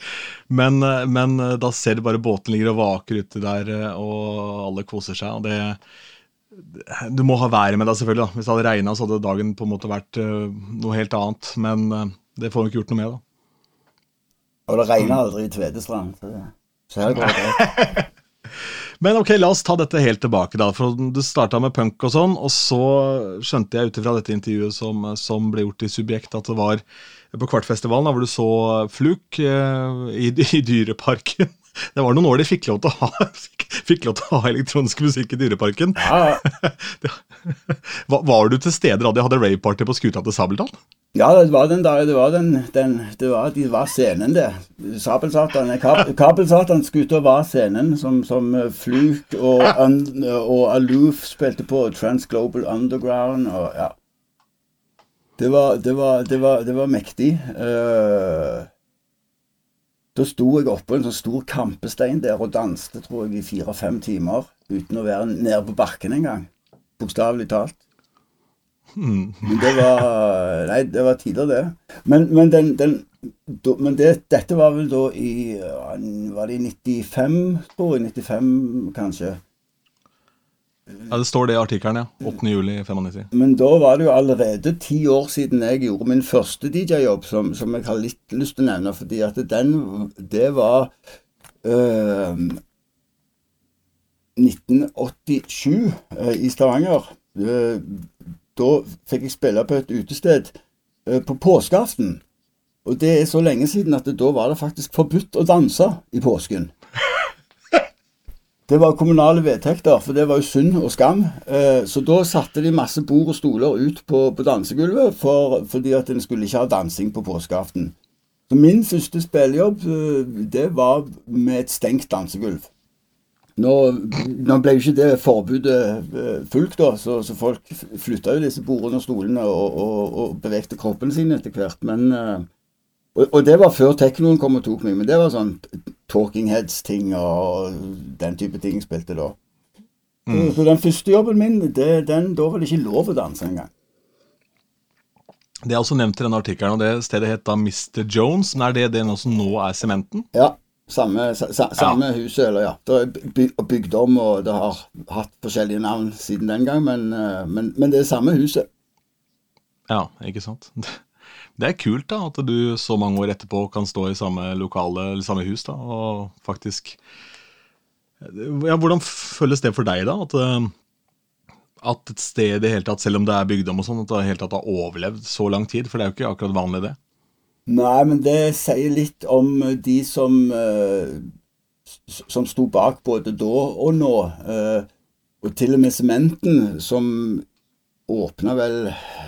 Men, uh, men da ser du bare båten ligger og vaker ute der, og alle koser seg. og det du må ha været med deg, selvfølgelig. da. Hvis det hadde regna, så hadde dagen på en måte vært noe helt annet. Men det får vi ikke gjort noe med, da. Og det regner aldri i Tvedestrand, så, så her går det greit. Men ok, la oss ta dette helt tilbake, da. For du starta med punk og sånn, og så skjønte jeg ut ifra dette intervjuet som, som, ble gjort i Subjekt, at det var på Kvartfestivalen, da, hvor du så Fluk eh, i, i, Dyreparken. Det var noen år de fikk lov til å ha, fikk, fikk lov til å ha elektronisk musikk i Dyreparken. Ja. var du til stede da de hadde raveparty på skuta til Sabeltann? Ja, det var den der, det var den, den det var, de var scenen, det. Sabelsatan, kab, Kabelsatanskuta var scenen som, som eh, Fluk og, un, og Aloof spilte på. Transglobal Underground og ja. Det var, det var, det var, det var mektig. Uh, da sto jeg oppå en sånn stor kampestein der og danste, tror jeg, i fire-fem timer uten å være nede på bakken engang. Bokstavelig talt. Men det var Nei, det var tider, det. Men, men, den, den, men det, dette var vel da i Var det i 95, tror jeg? 95, kanskje. Ja, Det står det i artikkelen, ja. 8. juli 95. Men da var det jo allerede ti år siden jeg gjorde min første DJ-jobb, som, som, jeg har litt lyst til å nevne. Fordi at den Det var øh, 1987 øh, i Stavanger. Øh, da fikk jeg spille på et utested øh, på påskeaften. Og det er så lenge siden at det, da var det faktisk forbudt å danse i påsken. Det var kommunale vedtekter, for det var jo synd og skam. Eh, så da satte de masse bord og stoler ut på, på dansegulvet for, fordi at en skulle ikke ha dansing på påskeaften. Så min første spillejobb, eh, det var med et stengt dansegulv. Nå, nå, ble jo ikke det forbudet eh, fulgt, da, så, så folk flytta jo disse bordene og stolene og, og, og bevegte kroppene sine etter hvert. Men, og, og, det var før teknoen kom og tok meg, men det var sånn Talking Heads-ting og den type ting spilte da. Mm. Så, den første jobben min, det, den, da var det ikke lov å danse engang. Det er også nevnt i denne artikkelen, og det stedet het da Mr. Jones. Men er det det som nå er Sementen? Ja, samme, sa, samme ja. huset, eller ja. Det er bygd om, og det har hatt forskjellige navn siden den gang, men, eh, men, men, det er samme huset. Ja, ikke sant. Det er kult da, at du så mange år etterpå kan stå i samme lokale, eller samme hus da, og faktisk ja, Hvordan føles det for deg, da? At, eh, at et sted i hele tatt, selv om det er bygd om og sånn, at det hele tatt har overlevd så lang tid? For det er jo ikke akkurat vanlig, det. Nei, men det sier litt om de som uh, som sto bak både da og nå. Uh, og til og med Sementen, som åpna vel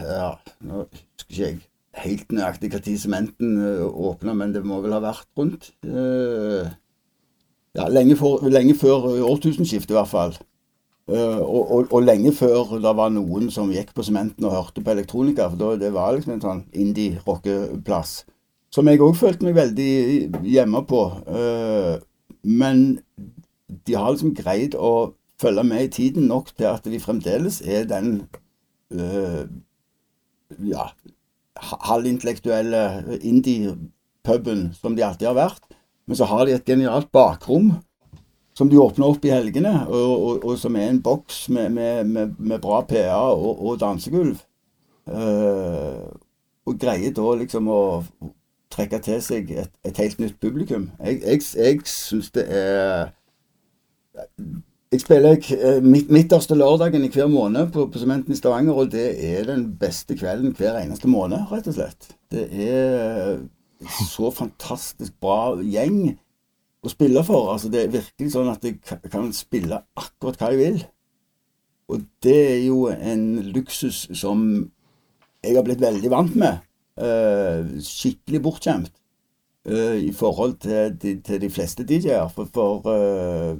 Ja, nå husker ikke jeg helt nøyaktig når Sementen uh, åpna, men det må vel ha vært rundt uh, Ja, lenge, for, lenge før årtusenskiftet, i hvert fall. Uh, og, og, og, lenge før det var noen som gikk på sementen og hørte på elektronika. For da, det var liksom en sånn indie-rockeplass. Som jeg òg følte meg veldig hjemme på. Men de har liksom greid å følge med i tiden nok til at de fremdeles er den ja, halvintellektuelle indie-puben som de alltid har vært. Men så har de et genialt bakrom som de åpner opp i helgene, og, og, og som er en boks med, med, med, med bra PA og, og dansegulv. Uh, og greier da liksom å trekke til seg et, et helt nytt publikum. Jeg, jeg, jeg syns det er Jeg spiller eh, midt, midterste lørdagen i hver måned på, Sementen i Stavanger, og det er den beste kvelden hver eneste måned, rett og slett. Det er så fantastisk bra gjeng å spille for. Altså, det er virkelig sånn at jeg kan spille akkurat hva jeg vil. Og det er jo en luksus som jeg har blitt veldig vant med. Eh, skikkelig bortskjemt eh, i forhold til, til, til de fleste DJ-er. For, for uh,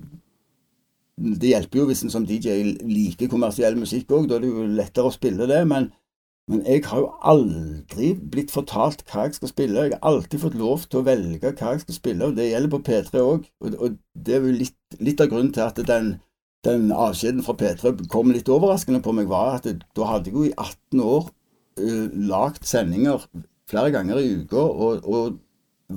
det hjelper jo hvis en som DJ liker kommersiell musikk òg. Da er det jo lettere å spille det. Men men jeg har jo aldri blitt fortalt hva jeg skal spille. Jeg har alltid fått lov til å velge hva jeg skal spille, og det gjelder på P3 òg. Og, og, det er jo litt, litt, av grunnen til at den, den avskjeden fra P3 kom litt overraskende på meg, var at det, da hadde jeg jo i 18 år uh, lagd sendinger flere ganger i uka og, og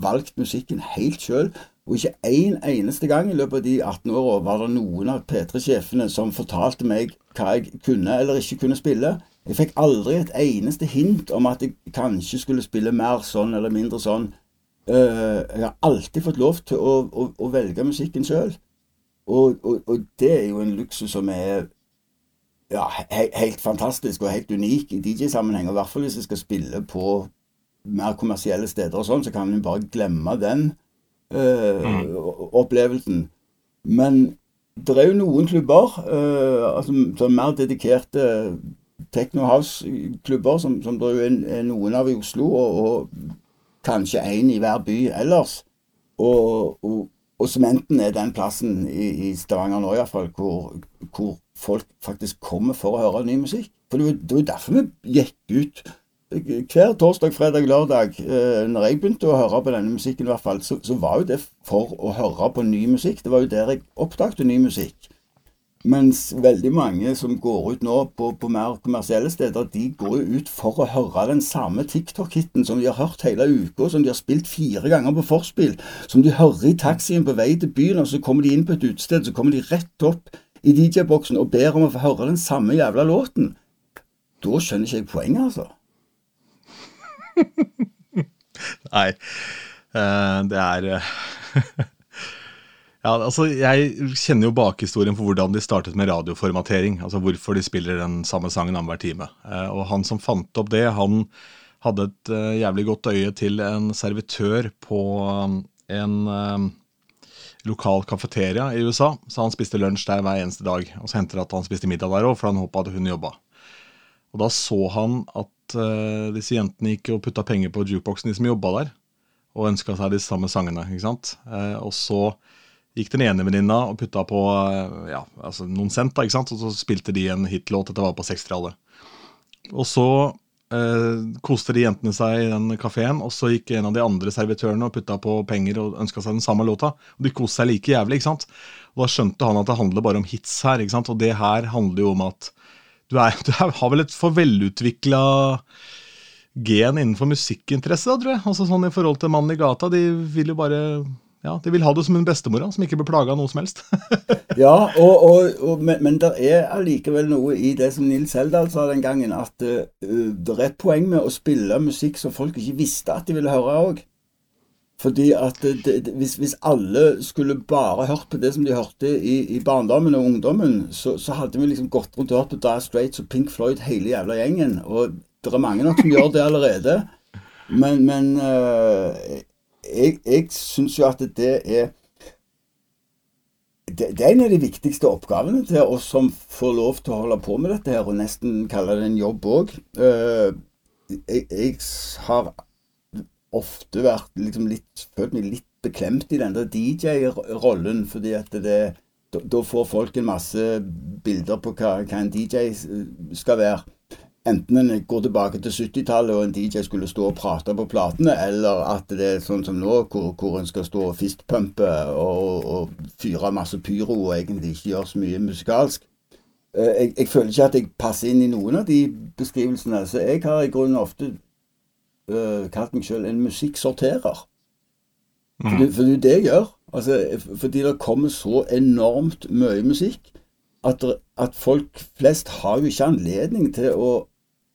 valgt musikken helt sjøl. Og ikke en eneste gang i løpet av de 18 åra var det noen av P3-sjefene som fortalte meg hva jeg kunne eller ikke kunne spille. Jeg fikk aldri et eneste hint om at jeg kanskje skulle spille mer sånn eller mindre sånn. Uh, jeg har alltid fått lov til å, å, å velge musikken sjøl. Og, og, og, det er jo en luksus som er ja, he, helt fantastisk og helt unik i DJ-sammenheng. I hvert fall hvis jeg skal spille på mer kommersielle steder og sånn, så kan vi bare glemme den mm. opplevelsen. Men det er jo noen klubber uh, altså, som er mer dedikerte techno house-klubber, som, som det er noen av i Oslo, og, og kanskje én i hver by ellers. Og, og, og Sementen er den plassen i, i Stavanger nå iallfall hvor, hvor folk faktisk kommer for å høre ny musikk. For det var jo derfor vi gikk ut hver torsdag, fredag, lørdag. Eh, når jeg begynte å høre på denne musikken, i hvert fall, så, så var jo det for å høre på ny musikk. Det var jo der jeg oppdaget ny musikk. Mens veldig mange som går ut nå på, på, mer kommersielle steder, de går jo ut for å høre den samme TikTok-hiten som de har hørt hele uka, som de har spilt fire ganger på forspill, som de hører i taxien på vei til byen, og så kommer de inn på et utested, så kommer de rett opp i DJ-boksen og ber om å få høre den samme jævla låten. Da skjønner ikke jeg poenget, altså. Nei, uh, det er uh, Ja, altså Jeg kjenner jo bakhistorien for hvordan de startet med radioformatering. Altså hvorfor de spiller den samme sangen annenhver time. Eh, og han som fant opp det, han hadde et jævlig godt øye til en servitør på um, en um, lokal kafeteria i USA. Så han spiste lunsj der hver eneste dag. Og så hendte det at han spiste middag der òg, for han håpa at hun jobba. Og da så han at uh, disse jentene gikk og putta penger på jukeboksen, de som jobba der. Og ønska seg de samme sangene. ikke sant? Uh, og så gikk den ene venninna og putta på uh, ja, altså noen cent, da, ikke sant? og så spilte de en hitlåt. Dette var på 60-tallet. Og så koste de jentene seg i den kafeen, og så gikk en av de andre servitørene og putta på penger og ønska seg den samme låta. Og de koste seg like jævlig. ikke sant? Og da skjønte han at det handler bare om hits her. ikke sant? Og det her handler jo om at du, er, du har vel et for velutvikla gen innenfor musikkinteresse, da, tror jeg. Altså sånn I forhold til mannen i gata. De vil jo bare ja, De vil ha det som en bestemor som ikke blir plaga av noe som helst. ja, og, og, og, men, men det er allikevel noe i det som Nils Heldal sa den gangen, at uh, det er et poeng med å spille musikk som folk ikke visste at de ville høre òg. Fordi at det, det, hvis, hvis, alle skulle bare hørt på det som de hørte i, i barndommen og ungdommen, så, så, hadde vi liksom gått rundt og hørt på Dye Straits og Pink Floyd hele jævla gjengen. Og det er mange nok som gjør det allerede. Men, men uh, jeg, jeg syns jo at det er det, det, er en av de viktigste oppgavene til oss som får lov til å holde på med dette her, og nesten kalle det en jobb òg. Uh, eh, jeg, jeg, har ofte vært liksom litt, følt meg litt beklemt i den der DJ-rollen, fordi at det, da, får folk en masse bilder på hva, hva en DJ skal være. enten en går tilbake til 70-tallet og en DJ skulle stå og prate på platene, eller at det er sånn som nå, hvor, hvor en skal stå og fistpumpe og, og fyre masse pyro og egentlig ikke gjøre så mye musikalsk. Eh, jeg, jeg, føler ikke at jeg passer inn i noen av de beskrivelsene. Så jeg har i grunnen ofte uh, kalt meg sjøl en musikksorterer. Mm. For, for det er det jeg gjør. Altså, fordi det kommer så enormt mye musikk at, at, folk flest har jo ikke anledning til å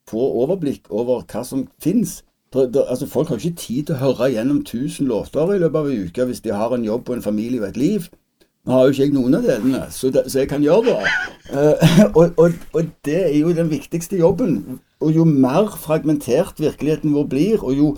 få overblikk over hva som finnes. Altså, folk har ikke tid til å høre gjennom 1000 låter i løpet av en uke hvis de har en jobb og en familie og et liv. Nå har jo ikke jeg noen av delene, så, det, så jeg kan gjøre det. Uh, og, og, og, det er jo den viktigste jobben. Og jo mer fragmentert virkeligheten vår blir, og jo,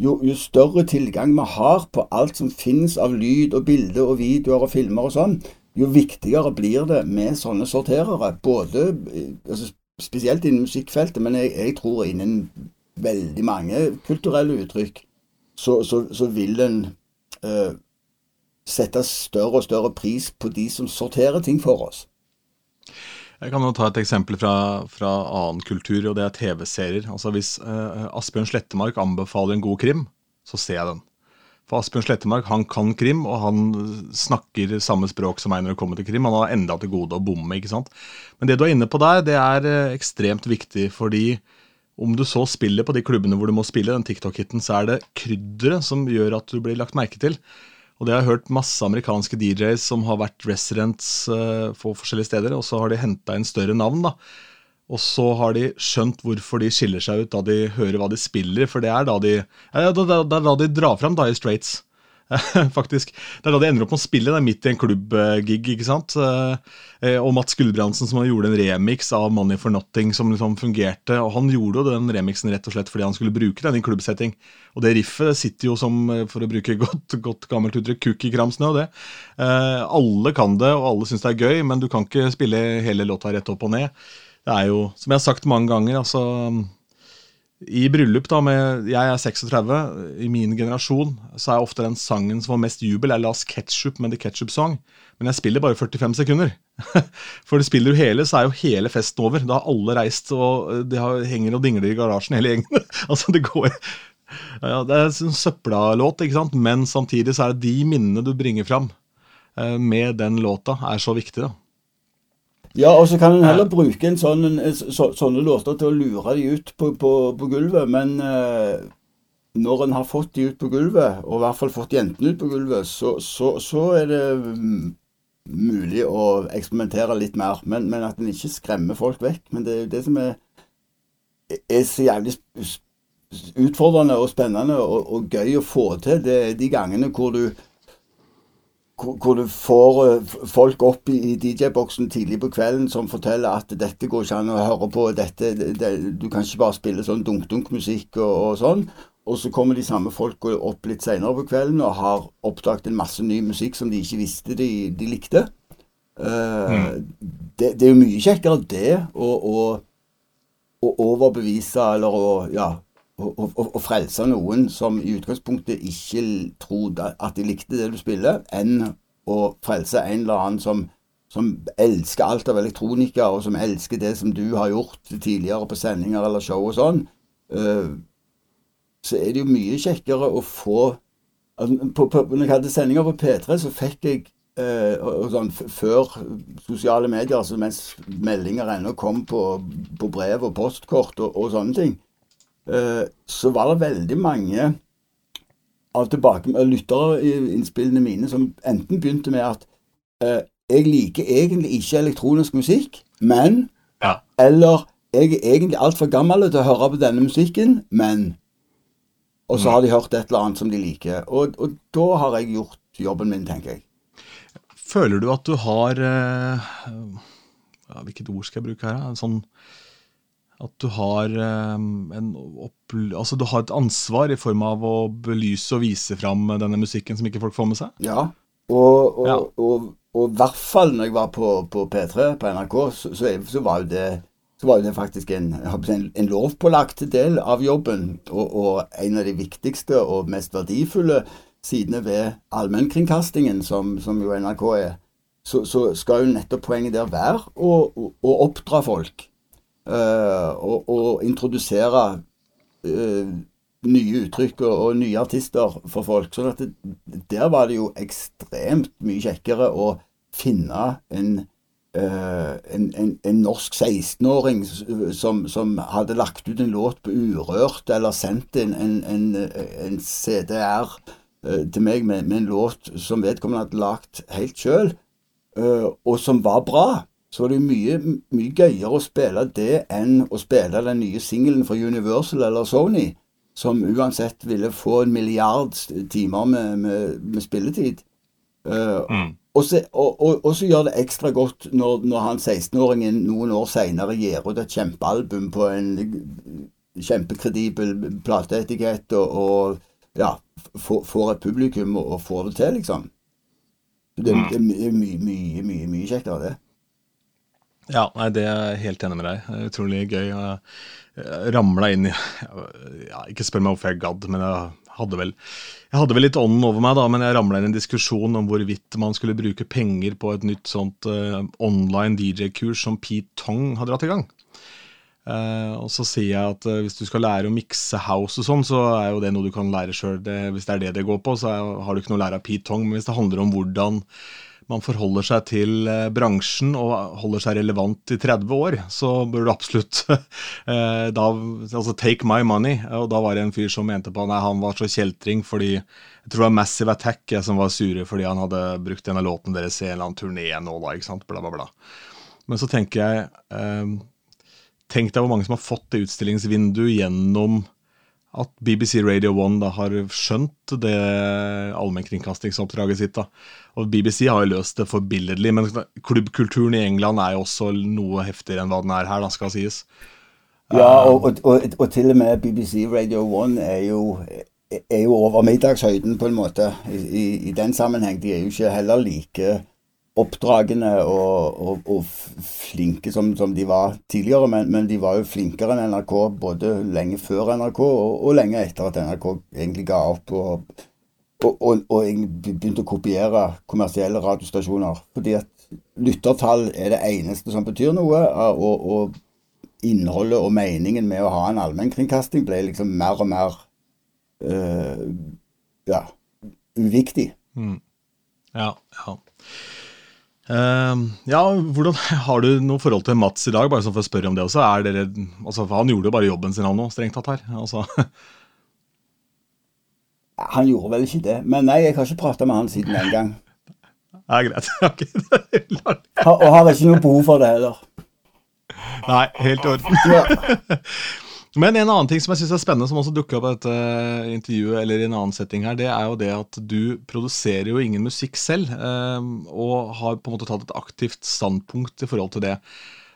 jo, jo større tilgang vi har på alt som finnes av lyd og bilde og videoer og filmer og sånn, jo viktigere blir det med sånne sorterere. Både eh, altså, spesielt innen musikkfeltet, men jeg, jeg, tror innen veldig mange kulturelle uttrykk, så, så, så vil en uh, sette større og større pris på de som sorterer ting for oss. Jeg kan jo ta et eksempel fra, fra annen kultur, og det er TV-serier. Altså Hvis eh, Asbjørn Slettemark anbefaler en god krim, så ser jeg den. For Asbjørn Slettemark han kan krim, og han snakker samme språk som meg når det kommer til krim. Han har enda til gode å bomme. ikke sant? Men det du er inne på der, det er eh, ekstremt viktig. fordi om du så spiller på de klubbene hvor du må spille, den TikTok-hiten, så er det krydderet som gjør at du blir lagt merke til. Og det har jeg hørt masse amerikanske DJs som har vært residents uh, på forskjellige steder, og så har de henta inn større navn. da. Og så har de skjønt hvorfor de skiller seg ut da de hører hva de spiller. For det er da de, ja, da, da, da de drar fram i Straits. Faktisk. Det er da de ender opp med å spille det er midt i en klubbgig. ikke sant? Eh, og Mats Gulbrandsen som gjorde en remix av Money for Nothing som liksom fungerte. Og han gjorde jo den remixen rett og slett fordi han skulle bruke den i klubbsetting. Og det riffet det sitter jo som, eh, for å bruke godt, godt gammelt uttrykk, kukk i kramsnø. Det. Eh, alle kan det, og alle syns det er gøy, men du kan ikke spille hele låta rett opp og ned det er jo, som jeg har sagt mange ganger, altså I bryllup, da, med Jeg er 36. I min generasjon så er ofte den sangen som får mest jubel, er Last Ketchup med The Ketchup Song. Men jeg spiller bare 45 sekunder. For det spiller du hele, så er jo hele festen over. Da har alle reist, og de har, henger og dingler i garasjen, hele gjengen. altså, det går ja, Det er en søppelåt, ikke sant? men samtidig så er det de minnene du bringer fram eh, med den låta, er så viktig. da. Ja, og så kan en heller bruke en sånn, en, så, sånne låter til å lure de ut på, på, på gulvet. Men eh, når en har fått de ut på gulvet, og i hvert fall fått jentene ut på gulvet, så, så, så er det mulig å eksperimentere litt mer. Men, men at en ikke skremmer folk vekk. Men det er jo det som er, er så jævlig utfordrende og spennende og, og gøy å få til. Det er de gangene hvor du hvor du får eh, folk opp i DJ-boksen tidlig på kvelden som forteller at dette går ikke an å høre på, dette, det, du kan ikke bare spille sånn dunk-dunk-musikk og, og, sånn. Og så kommer de samme folka opp litt seinere på kvelden og har oppdaget en masse ny musikk som de ikke visste de, de likte. Uh, mm. det, det, er jo mye kjekkere det å, å, å overbevise eller å ja, å, å, å, frelse noen som i utgangspunktet ikke trodde at de likte det du spiller, enn å frelse en eller annen som, som elsker alt av elektronika, og som elsker det som du har gjort tidligere på sendinger eller show og sånn, uh, så er det jo mye kjekkere å få altså, på, på, Når jeg hadde sendinger på P3, så fikk jeg uh, og sånn, Før sosiale medier, altså mens meldinger ennå kom på, på brev og postkort og, og sånne ting, Eh, så var det veldig mange av lyttere i innspillene mine som enten begynte med at eh, jeg liker egentlig ikke elektronisk musikk, men ja. Eller jeg er egentlig altfor gammel til å høre på denne musikken, men Og så mm. har de hørt et eller annet som de liker. Og, og da har jeg gjort jobben min, tenker jeg. Føler du at du har eh, ja, Hvilket ord skal jeg bruke her? En sånn at du har, eh, altså du har, et ansvar i form av å belyse og vise fram denne musikken som ikke folk får med seg? Ja, og, og, ja. og, og i hvert fall når jeg var på, på P3 på NRK, så, så, så, var jo det, så var det faktisk en, en, en lovpålagt del av jobben. Og, en av de viktigste og mest verdifulle sidene ved allmennkringkastingen, som, som jo NRK er, så, så, skal jo nettopp poenget der være å, oppdra folk og, og, introdusere uh, nye uttrykk og, og, nye artister for folk. sånn der var det jo ekstremt mye kjekkere å finne en Uh, en, en, en, norsk 16-åring som, som, hadde lagt ut en låt på Urørt, eller sendt en, en CDR uh, til meg med, med, en låt som vedkommende hadde lagt helt sjøl, uh, og som var bra så var det mye, mye gøyere å spille det enn å spille den nye singelen fra Universal eller Sony, som uansett ville få en milliard timer med, med, med spilletid. Uh, mm. og, så, og, og, og, så, gjør det ekstra godt når, når han 16-åringen noen år seinere gir ut et kjempealbum på en kjempekredibel plateetikett og, og, ja, får et publikum og, får det til, liksom. Det, mm. det er mye, mye, mye, mye kjekkere, det. Ja, nei, det er jeg helt enig med deg. Utrolig gøy. Jeg ramla inn i ja, Ikke spør meg hvorfor jeg gadd, men jeg hadde vel jeg hadde vel litt ånden over meg, da, men jeg ramla inn i en diskusjon om hvorvidt man skulle bruke penger på et nytt sånt uh, online DJ-kurs som Pete Tong har dratt i gang. Uh, og så sier jeg at uh, hvis du skal lære å mikse house og sånn, så er jo det noe du kan lære sjøl. Hvis det er det det går på, så er, har du ikke noe å lære av Pete Tong. Men hvis det handler om hvordan man forholder seg til eh, bransjen og holder seg relevant i 30 år, så bør du absolutt eh, da, altså take my money. Og da var det en fyr som mente på nei, han var så kjeltring fordi jeg tror det var Massive Attack som var sure fordi han hadde brukt en av låtene deres i en eller annen turné nå, da, ikke sant, bla, bla, bla. Men så tenker jeg eh, Tenk deg hvor mange som har fått det utstillingsvinduet gjennom at BBC Radio 1 da har skjønt det allmennkringkastingsoppdraget sitt. da. Og BBC har jo løst det forbilledlig, men klubbkulturen i England er jo også noe heftigere enn hva den er her, da skal sies. Ja, og, og, og, og til og med BBC Radio 1 er jo, er jo over middagshøyden, på en måte, i, i, i den sammenheng. De er jo ikke heller like oppdragende og, og, og flinke som, som, de var tidligere, men, men, de var jo flinkere enn NRK både lenge før NRK og, og lenge etter at NRK egentlig ga opp og, begynte å kopiere kommersielle radiostasjoner. Fordi at lyttertall er det eneste som betyr noe, og, innholdet og meningen med å ha en allmennkringkasting ble liksom mer og mer øh, ja, uviktig. Mm. Ja, ja. Uh, ja, hvordan Har du noe forhold til Mats i dag, bare for å spørre om det også? Er dere, altså, Han gjorde jo bare jobben sin, han òg, strengt tatt her. Altså. Han gjorde vel ikke det. Men nei, jeg har ikke prata med han siden den gang. Ja, greit. Okay. og har ikke noe behov for det heller. Nei, helt i orden. Men en annen ting som jeg synes er spennende, som også dukker opp i dette intervjuet, eller i en annen setting her, det er jo det at du produserer jo ingen musikk selv, eh, og har på en måte tatt et aktivt standpunkt i forhold til det.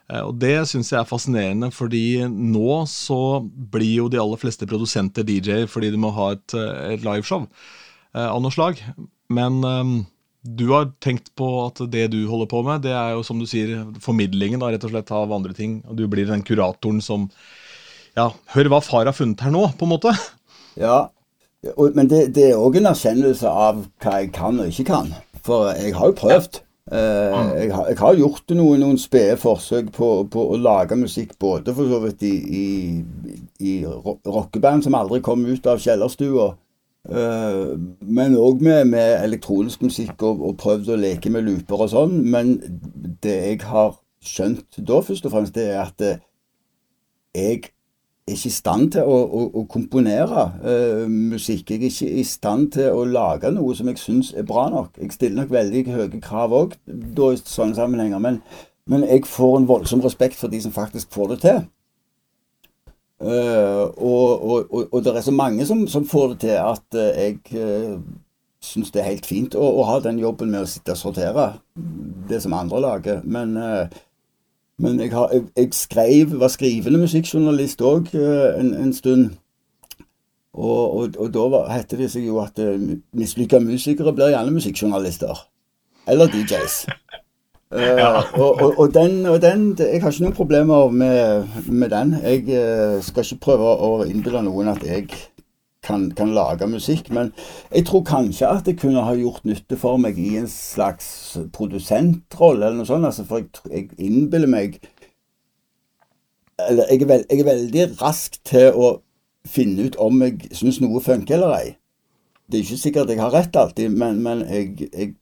Eh, og det syns jeg er fascinerende, fordi nå så blir jo de aller fleste produsenter DJ fordi de må ha et, eh, et liveshow av noe slag. Men du har tenkt på at det du holder på med, det er jo som du sier, formidlingen da, rett og slett av andre ting. Og du blir den kuratoren som ja, hør hva far har funnet her nå, på en måte. Ja, men det, det er òg en erkjennelse av hva jeg kan og ikke kan. For jeg har jo prøvd. Eh, mm. jeg, har, jeg, har, gjort noen, noen spede forsøk på, på, å lage musikk, både for så vidt i, i, i rockeband som aldri kom ut av kjellerstua, uh, men òg med, med, elektronisk musikk og, og prøvd å leke med looper og sånn. Men det jeg har skjønt da, først og fremst, det er at jeg er ikke i stand til å, å, å komponere uh, musikk. Jeg er ikke i stand til å lage noe som jeg syns er bra nok. Jeg stiller nok veldig høye krav òg i sånne sammenhenger, men, men, jeg får en voldsom respekt for de som faktisk får det til. Uh, og, og, og, og, det er så mange som, som får det til at uh, jeg syns det er helt fint å, å, ha den jobben med å sitte og sortere det som andre lager. Men uh, men jeg, har, jeg, jeg skrev, var skrivende musikkjournalist òg eh, en, en, stund. Og, og, og da var, hette det seg jo at uh, eh, mislykka musikere blir gjerne musikkjournalister. Eller DJs. Uh, ja. og, og, den, og den Jeg har ikke noen problemer med, med den. Jeg uh, skal ikke prøve å innbille noen at jeg kan, kan, lage musikk. Men jeg tror kanskje at det kunne ha gjort nytte for meg i en slags produsentrolle eller noe sånt. Altså, for jeg, jeg innbiller meg Eller jeg er, veld, jeg er veldig rask til å finne ut om jeg syns noe funker eller ei. Det er ikke sikkert jeg har rett alltid, men, men jeg, jeg,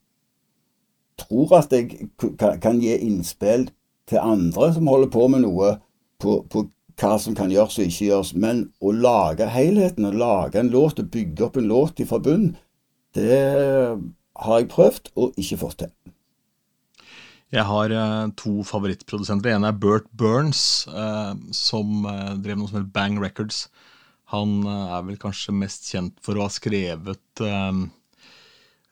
tror at jeg kan, kan, gi innspill til andre som holder på med noe, på, på hva som kan gjøres og ikke gjøres. Men å lage helheten, å lage en låt og bygge opp en låt fra bunn, det har jeg prøvd og ikke fått til. Jeg har uh, to favorittprodusenter. En er Bert Burns, uh, som uh, drev noe som heter Bang Records. Han er vel kanskje mest kjent for å ha skrevet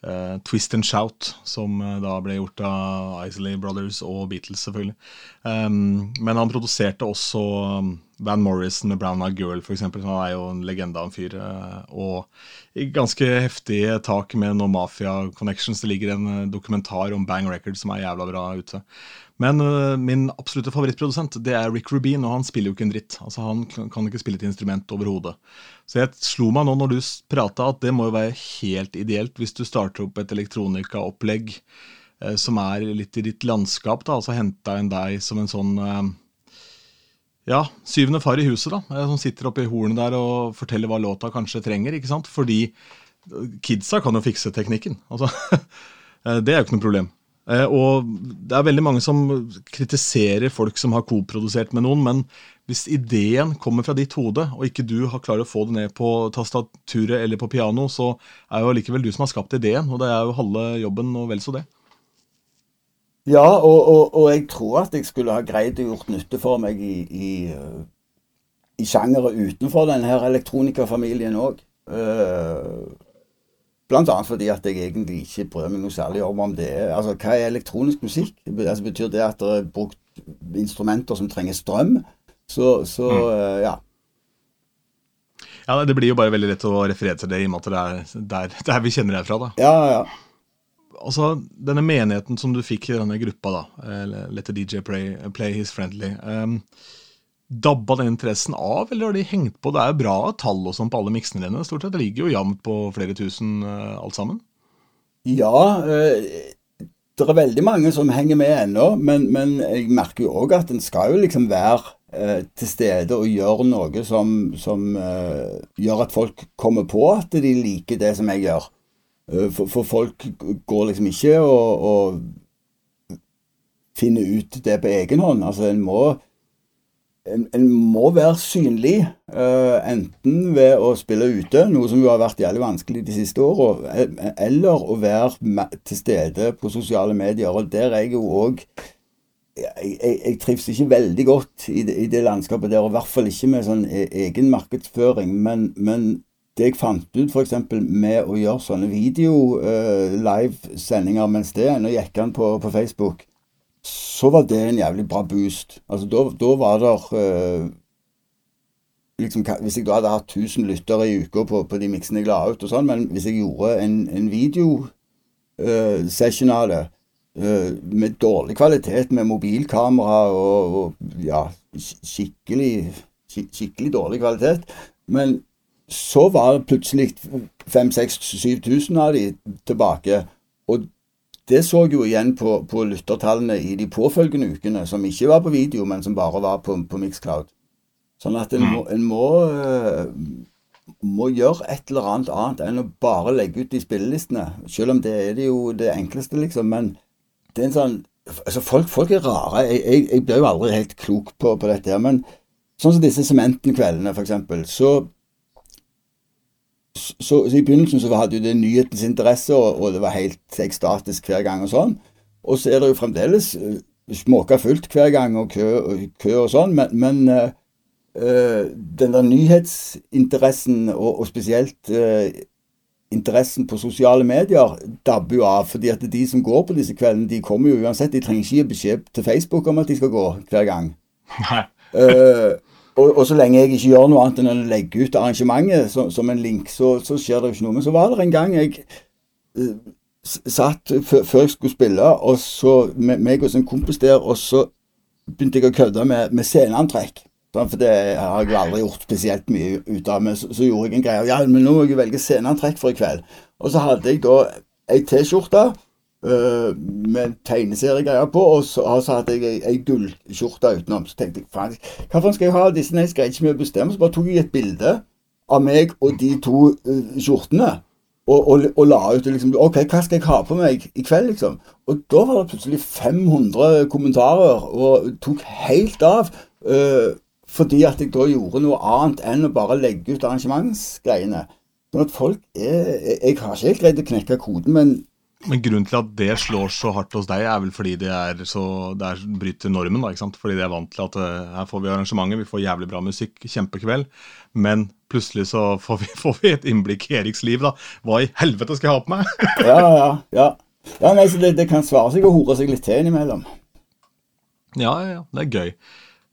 Uh, Twist and Shout, som uh, da ble gjort av Isley Brothers og Beatles, selvfølgelig. Um, men han produserte også um, Van Morrison med Brown Eyed Girl, f.eks. Han er jo en legende av en fyr. Uh, og ganske heftig tak med noen mafia-connections. Det ligger en dokumentar om Bang Records som er jævla bra ute. Men uh, min absolutte favorittprodusent det er Rick Rubin, og han spiller jo ikke en dritt. Altså Han kan ikke spille et instrument overhodet. Så jeg slo meg nå når du prata at det må jo være helt ideelt hvis du starter opp et elektronikaopplegg uh, som er litt i ditt landskap. da, Altså henta inn deg som en sånn uh, ja, syvende far i huset, da. Som sitter oppe i hornet der og forteller hva låta kanskje trenger. ikke sant? Fordi kidsa kan jo fikse teknikken. Altså, det er jo ikke noe problem. Eh, og det er veldig mange som kritiserer folk som har koprodusert med noen, men hvis ideen kommer fra ditt hode, og ikke du har klart å få det ned på tastaturet eller på piano, så er jo allikevel du som har skapt ideen, og det er jo halve jobben og vel så det. Ja, og, og, og, jeg tror at jeg skulle ha greid å gjort nytte for meg i, i, i sjangere utenfor denne elektronikerfamilien òg. Blant annet fordi at jeg egentlig ikke prøver meg noe særlig om om det er Altså, hva er elektronisk musikk? Altså, betyr det at det er brukt instrumenter som trenger strøm? Så, så mm. uh, ja. Ja, Det blir jo bare veldig lett å referere til det, i og med at det er der, der vi kjenner deg fra. da. Ja, ja. Altså, Denne menigheten som du fikk i denne gruppa, da, Let the DJ play, play his friendly. Um, Dabba den interessen av, eller har de hengt på? Det er jo bra tall og sånn på alle miksene dine. Stort sett, Det ligger jo jevnt på flere tusen uh, alt sammen. Ja, uh, det er veldig mange som henger med ennå, men, men jeg merker jo òg at en skal jo liksom være uh, til stede og gjøre noe som, som gjør at folk kommer på at de liker det som jeg gjør. For, for, folk går liksom ikke og, og finner ut det på egen hånd. Altså, en må en, en, må være synlig, uh, enten ved å spille ute, noe som jo har vært jævlig vanskelig de siste åra, eh, eller å være til stede på sosiale medier. Og der er jeg jo òg jeg, jeg, jeg, trives ikke veldig godt i det, i det, landskapet der, og i hvert fall ikke med sånn e, egen markedsføring. Men, men det jeg fant ut f.eks. med å gjøre sånne video-livesendinger uh, mens det ennå gikk an på, på Facebook, så var det en jævlig bra boost. Altså, da, var det uh, liksom, Hvis jeg da hadde hatt 1000 lyttere i uka på, på, de miksene jeg la ut, og sånn, men hvis jeg gjorde en, en videosession uh, av det med dårlig kvalitet, med mobilkamera og, og ja, skikkelig, skikkelig dårlig kvalitet, men så var plutselig 5000-7000 av de tilbake. Og det så jo igjen på, på lyttertallene i de påfølgende ukene, som ikke var på video, men som bare var på, på Mixcloud. Sånn at en, må, en må, uh, må, gjøre et eller annet annet enn å bare legge ut de spillelistene. Selv om det er det jo det enkleste, liksom. Men det er en sånn altså folk, folk er rare. Jeg, jeg, jeg blir jo aldri helt klok på, på dette. her, Men sånn som disse Sementen-kveldene, for eksempel, så så, så, I begynnelsen så hadde jo det nyhetens interesse, og, og, det var helt ekstatisk hver gang og sånn. Og så er det jo fremdeles uh, småka fullt hver gang, og kø og, kø og sånn, men, men uh, den der nyhetsinteressen, og, og spesielt øh, interessen på sosiale medier, dabber jo av. fordi at de som går på disse kveldene, de kommer jo uansett. De trenger ikke gi beskjed til Facebook om at de skal gå hver gang. Uh, og, og, så lenge jeg ikke gjør noe annet enn å legge ut arrangementet som, som en link, så, så, skjer det jo ikke noe. Men så var det en gang jeg uh, satt før jeg skulle spille, og så med meg og en kompis der, og så begynte jeg å kødde med, med sceneantrekk. Sånn, for det har jeg aldri gjort spesielt mye ut av. Men så, så, gjorde jeg en greie. Ja, men nå må jeg velge sceneantrekk for i kveld. Og så hadde jeg da ei T-skjorte Uh, med tegneseriegreier på, og så, og så hadde jeg ei, gullskjorte utenom. Så tenkte jeg faen, hva skal jeg ha disse? Nei, jeg greide ikke mye bestemme. Så bare tok jeg et bilde av meg og de to uh, skjortene. Og, og, og, la ut liksom, OK, hva skal jeg ha på meg i kveld, liksom? Og da var det plutselig 500 kommentarer, og tok helt av. Uh, fordi at jeg da gjorde noe annet enn å bare legge ut arrangementsgreiene. Sånn at folk er Jeg har ikke helt greid å knekke koden, men men grunnen til at det slår så hardt hos deg, er vel fordi det er så, det er, bryter normen? da, ikke sant? Fordi de er vant til at uh, her får vi arrangementet, vi får jævlig bra musikk, kjempekveld. Men plutselig så får vi, får vi, et innblikk i Eriks liv, da. Hva i helvete skal jeg ha på meg? ja, ja, ja. ja nei, så det, det, kan svare seg å hore seg litt til innimellom. Ja, ja, ja. Det er gøy.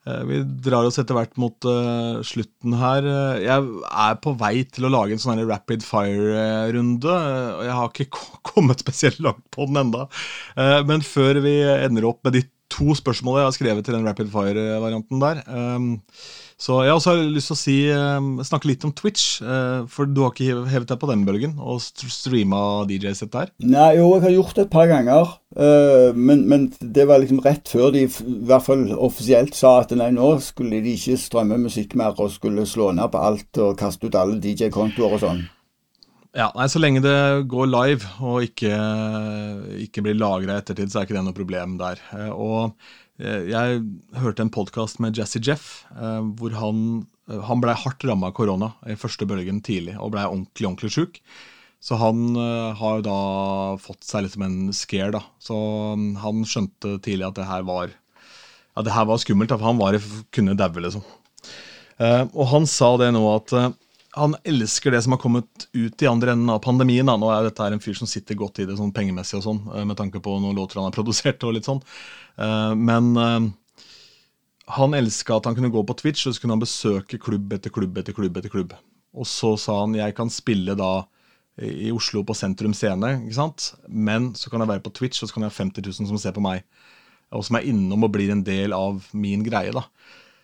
Eh, vi drar oss etter hvert mot uh, slutten her. Eh, jeg er på vei til å lage en sånn rapid fire-runde. og Jeg har ikke kommet spesielt langt på den enda. Uh, men før vi ender opp med de to spørsmålene jeg har skrevet til den rapid fire-varianten der, um, så jeg også har lyst til å si, ehm, snakke litt om Twitch. Eh, for du har ikke hevet deg på den bølgen og streama DJ-sett der? Nei, jo, jeg har gjort det et par ganger. Eh, men, men, det var liksom rett før de i hvert fall offisielt sa at nei, nå skulle de ikke strømme musikk mer og skulle slå ned på alt og kaste ut alle DJ-kontoer og sånn. Ja, nei, Så lenge det går live og ikke, ikke blir lagra i ettertid, så er ikke det noe problem der. Eh, og jeg hørte en podkast med Jesse Jeff eh, hvor han, eh, han blei hardt ramma av korona i første bølgen tidlig og blei ordentlig ordentlig sjuk. Så han har jo da fått seg litt som en scare. da. Så mm, han skjønte tidlig at det her var, ja, det her var skummelt, for han var, kunne daue, liksom. Og han sa det nå at han elsker det som har kommet ut i andre enden av pandemien. Da. Nå er dette en fyr som sitter godt i det sånn pengemessig og sånn, eh, med tanke på noen låter han har produsert. og litt sånn. Eh, men eh, han elska at han kunne gå på Twitch og så kunne han besøke klubb etter klubb etter klubb. etter klubb. Og så sa han jeg kan spille da i Oslo på Sentrum Scene, ikke sant? men så kan jeg være på Twitch og så kan jeg ha 50 000 som ser på meg. Og som er innom og blir en del av min greie. da.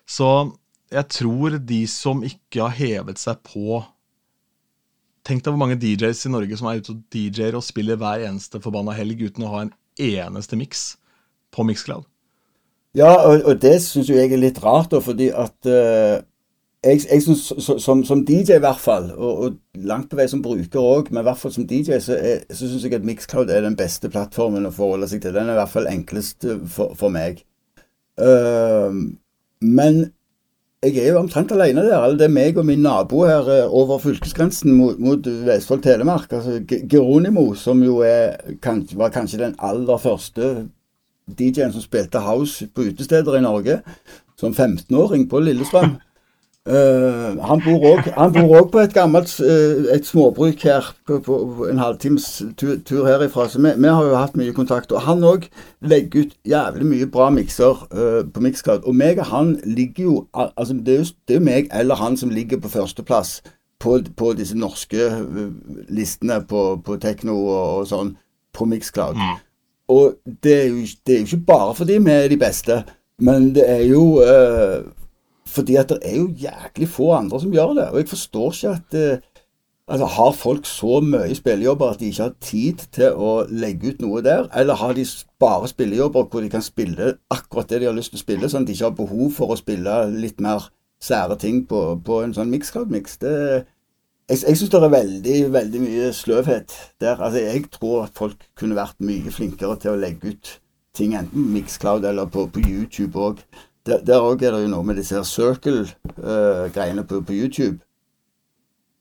Så jeg tror de som ikke har hevet seg på Tenk deg hvor mange DJs i Norge som er ute og DJ-er og spiller hver eneste forbanna helg uten å ha en eneste miks på Mixcloud. Ja, og, og det syns jeg er litt rart, da, fordi at uh, jeg, jeg synes, som, som, DJ i hvert fall, og, og, langt på vei som bruker òg, men i hvert fall som DJ, så, er, så syns jeg at Mixcloud er den beste plattformen å forholde seg til. Den er i hvert fall enklest for, for meg. Uh, men jeg er jo omtrent alene der. Det er meg og min nabo her eh, over fylkesgrensen mot, mot Vestfold Telemark. Altså Geronimo, som jo er, kan, var kanskje den aller første DJ-en som spilte house på utesteder i Norge. Som 15-åring på Lillestrøm. Uh, han bor òg på et gammelt uh, et småbruk her på, på, en halvtimes tur, tur herifra. Så vi, vi, har jo hatt mye kontakt. Og han òg legger ut jævlig mye bra mikser uh, på Mixcloud. Og meg og han ligger jo altså det er jo, det er meg eller han som ligger på førsteplass på, på disse norske listene på, på tekno og, og, sånn på Mixcloud. Mm. Og det er, jo, det er jo ikke bare fordi vi er de beste, men det er jo fordi at det er jo jæklig få andre som gjør det. Og jeg forstår ikke at eh, altså, Har folk så mye spillejobber at de ikke har tid til å legge ut noe der? Eller har de bare spillejobber hvor de kan spille akkurat det de har lyst til å spille, sånn at de ikke har behov for å spille litt mer sære ting på, på en sånn mixcloud-mix? Jeg, jeg syns det er veldig, veldig mye sløvhet der. Altså, jeg tror at folk kunne vært mye flinkere til å legge ut ting enten Mixcloud eller på, på YouTube òg. Der òg er det jo noe med disse circle-greiene uh, på, på, YouTube.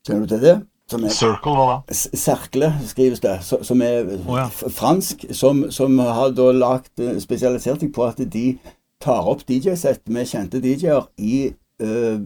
Kjenner du til det? Er, circle, hva da? Serkle skrives det. Som er oh, ja. fransk. Som, som, har da lagt, eh, spesialisert seg på at de tar opp DJ-sett med kjente DJ-er i uh,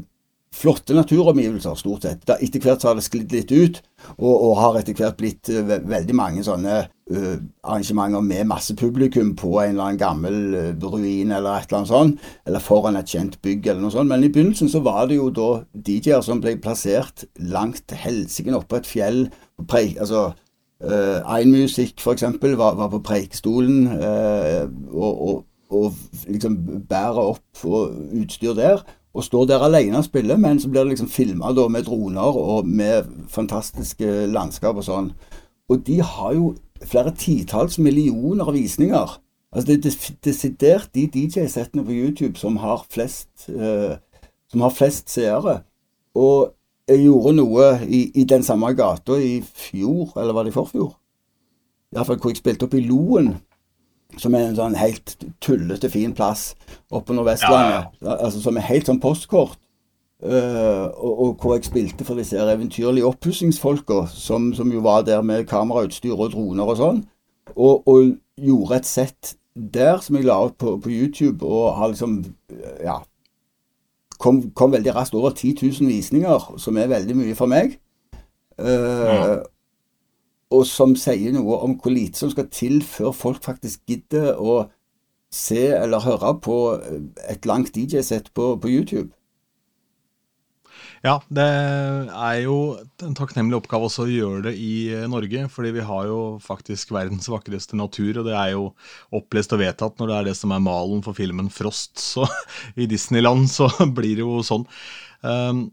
flotte naturomgivelser, stort sett. Da, etter hvert har det sklidd litt ut, og, og har etter hvert blitt uh, veldig mange sånne uh, arrangementer med masse publikum på en eller annen gammel uh, ruin eller et eller annet sånt, eller foran et kjent bygg eller noe sånt. Men i begynnelsen så var det jo da DJ-er som ble plassert langt helsike oppå et fjell. Preik, altså uh, Einmusikk, for eksempel, var, var på Preikestolen og, og, og liksom bærer opp utstyr der og står der alene og spiller, men så blir det liksom filma med droner og med fantastiske landskap og sånn. Og de har jo flere titalls millioner visninger. Altså Det er desidert de DJ-settene på YouTube som har flest, uh, som har flest seere. Og jeg gjorde noe i, i den samme gata i fjor, eller var det i forfjor? Iallfall hvor jeg spilte opp i Loen som er en sånn helt tullete fin plass oppe på Vestlandet. Ja, ja. Altså, som er helt sånn postkort. Uh, og, og, hvor jeg spilte for disse eventyrlige oppussingsfolka, som, som, jo var der med kamerautstyr og droner og sånn. Og, og, gjorde et sett der som jeg la ut på, på YouTube, og har liksom Ja. Kom, kom, veldig raskt over 10 000 visninger, som er veldig mye for meg. Uh, ja og som sier noe om hvor lite som skal til før folk faktisk gidder å se eller høre på et langt DJ-sett på, på, YouTube. Ja, det er jo en takknemlig oppgave også å gjøre det i Norge. fordi vi har jo faktisk verdens vakreste natur, og det er jo opplest og vedtatt når det er det som er malen for filmen Frost. Så i Disneyland så blir det jo sånn. Um,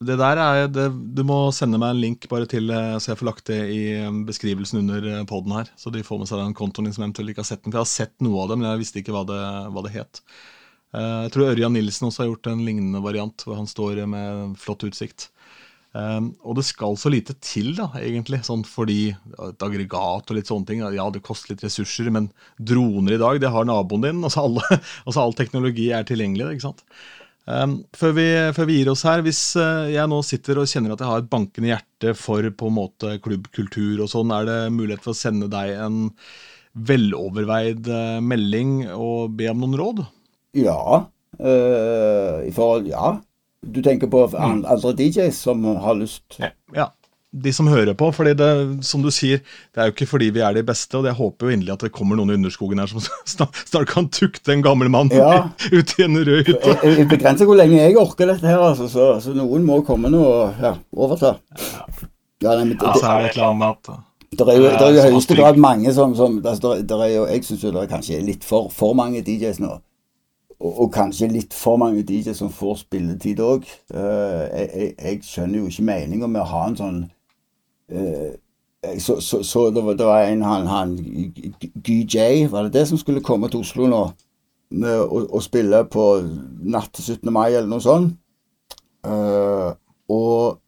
det der er, det, Du må sende meg en link bare til, eh, så jeg får lagt det i eh, beskrivelsen under eh, poden her. Så de får med seg den kontoen din som eventuelt ikke har sett den. For jeg har sett noe av det, men jeg visste ikke hva det, hva det het. Jeg tror Ørjan Nilsen også har gjort en lignende variant, hvor han står med flott utsikt. Og det skal så lite til, da, egentlig, sånn fordi et aggregat og litt sånne ting. Ja, det koster litt ressurser, men droner i dag, det har naboen din. Altså, alle, altså all teknologi er tilgjengelig. ikke sant? Um, før, vi, før, vi, gir oss her, hvis uh, jeg nå sitter og kjenner at jeg har et bankende hjerte for på en måte klubbkultur og sånn, er det mulighet for å sende deg en veloverveid uh, melding og be om noen råd? Ja. Uh, i forhold Ja. Du tenker på mm. andre DJs som har lyst? Ja. ja de som hører på. fordi det, som du sier, det er jo ikke fordi vi er de beste, og jeg håper jo inderlig at det kommer noen i underskogen her som snart, kan tukte en gammel mann ja. ut i en rød hytte. Jeg, begrenser hvor lenge jeg orker dette her, altså, så, så noen må komme nå og ja, overta. Ja, nei, det, ja, så er det et eller annet det er jo, det er jo i høyeste grad mange som, som altså, det, er jo, Jeg syns det er kanskje litt for, for mange DJs nå. Og, og, kanskje litt for mange DJs som får spilletid òg. Uh, eh, jeg, jeg, jeg, skjønner jo ikke meninga med å ha en sånn Eh, så, så, så det, var, det, var, en han, han GJ, var det det som skulle komme til Oslo nå? Og, og spille på natt til 17. mai, eller noe sånt. Uh, og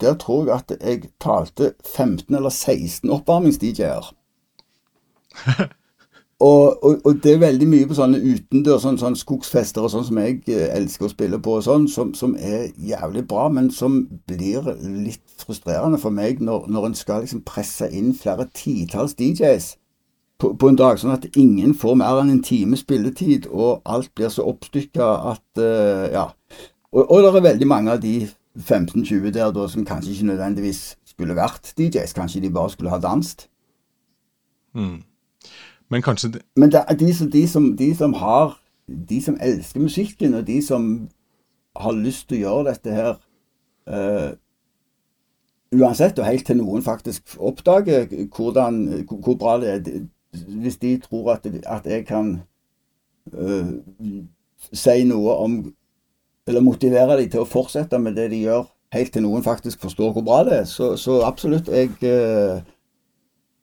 der tror jeg at jeg talte 15 eller 16 oppvarmings-DJ-er. Og, og, og, det er veldig mye på sånne utendørs sånn, sånn skogsfester og sånn som jeg eh, elsker å spille på, og sånn, som, som, er jævlig bra, men som blir litt frustrerende for meg når, når en skal liksom presse inn flere titalls DJs på, på, en dag, sånn at ingen får mer enn en time spilletid, og alt blir så oppstykka at uh, Ja. Og, og, det er veldig mange av de 15-20 der da som kanskje ikke nødvendigvis skulle vært DJs, kanskje de bare skulle ha danset. Mm. Men kanskje det... Men det de som, de, som, de som har De som elsker musikken, og de som har lyst til å gjøre dette her uh, Uansett, og helt til noen faktisk oppdager hvordan, hvor bra det er Hvis de tror at, at jeg kan uh, si noe om Eller motivere dem til å fortsette med det de gjør, helt til noen faktisk forstår hvor bra det er, så, så absolutt. Jeg uh,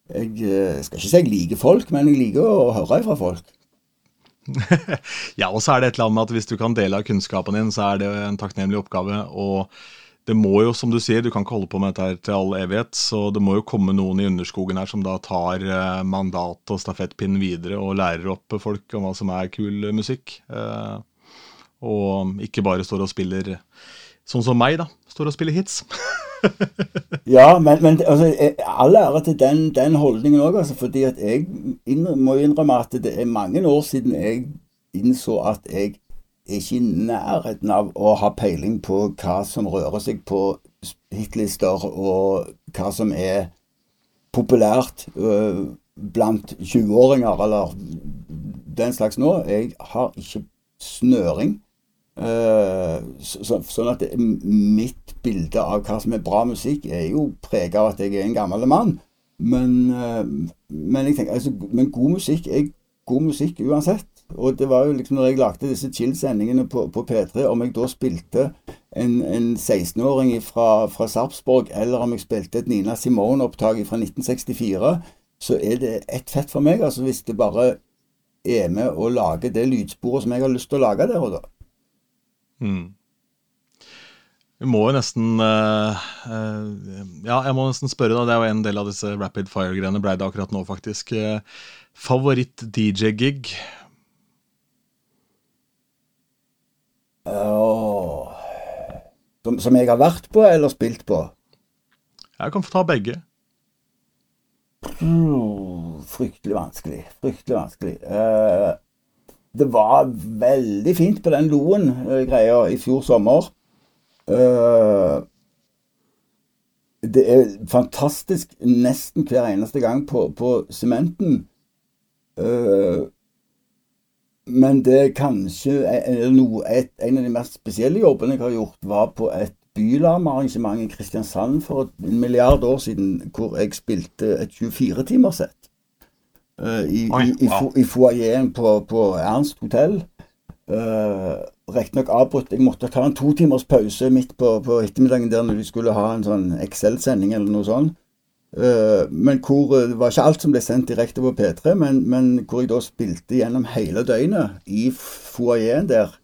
jeg eh, skal ikke si jeg liker folk, men jeg liker å høre fra folk. ja, og så er det et eller annet med at hvis du kan dele av kunnskapen din, så er det en takknemlig oppgave. Og det må jo, som du sier, du kan ikke holde på med dette her til all evighet, så det må jo komme noen i underskogen her som da tar mandatet mandat og stafettpinnen videre og lærer opp folk om hva som er kul musikk. Eh, og ikke bare står og spiller sånn som meg, da. Står og spiller hits. ja, men, men altså, all ære til den, den holdningen òg, altså, fordi at jeg må innrømme at det er mange år siden jeg innså at jeg er ikke i nærheten av å ha peiling på hva som rører seg på hitlister, og hva som er populært øh, blant 20-åringer, eller den slags nå. Jeg har ikke snøring. Uh, så, sånn at det, mitt bilde av hva som er bra musikk, er jo preget av at jeg er en gammel mann. Men, uh, men tenker, altså, men god musikk er god musikk uansett. Og det var jo liksom når jeg lagde disse chill-sendingene på, på, P3, om jeg da spilte en, en 16-åring fra, fra Sarpsborg, eller om jeg spilte et Nina Simone-opptak fra 1964, så er det ett fett for meg. Altså hvis det bare er med å lage det lydsporet som jeg har lyst til å lage der og da. Mm. Vi må jo nesten uh, uh, Ja, jeg må nesten spørre, da. Det er jo en del av disse rapid fire-greiene ble det akkurat nå, faktisk. Uh, Favoritt-DJ-gig? Oh. Som, som, jeg har vært på, eller spilt på? Jeg kan få ta begge. Mm, fryktelig vanskelig. Fryktelig vanskelig. det var veldig fint på den Loen-greia i fjor sommer. Uh, det er fantastisk nesten hver eneste gang på sementen. Uh, men det er kanskje noe, et, en av de mest spesielle jobbene jeg har gjort, var på et Bylarmarrangement i Kristiansand for en milliard år siden, hvor jeg spilte et 24-timerssett. Uh, I, i, i, i foajeen på, på Ernst hotell. Uh, Riktignok avbrutt. Jeg måtte ta en to timers pause midt på, på, ettermiddagen der når de skulle ha en sånn Excel-sending eller noe sånt. Uh, men hvor det var ikke alt som ble sendt direkte på P3, men, men hvor jeg da spilte gjennom hele døgnet i foajeen der.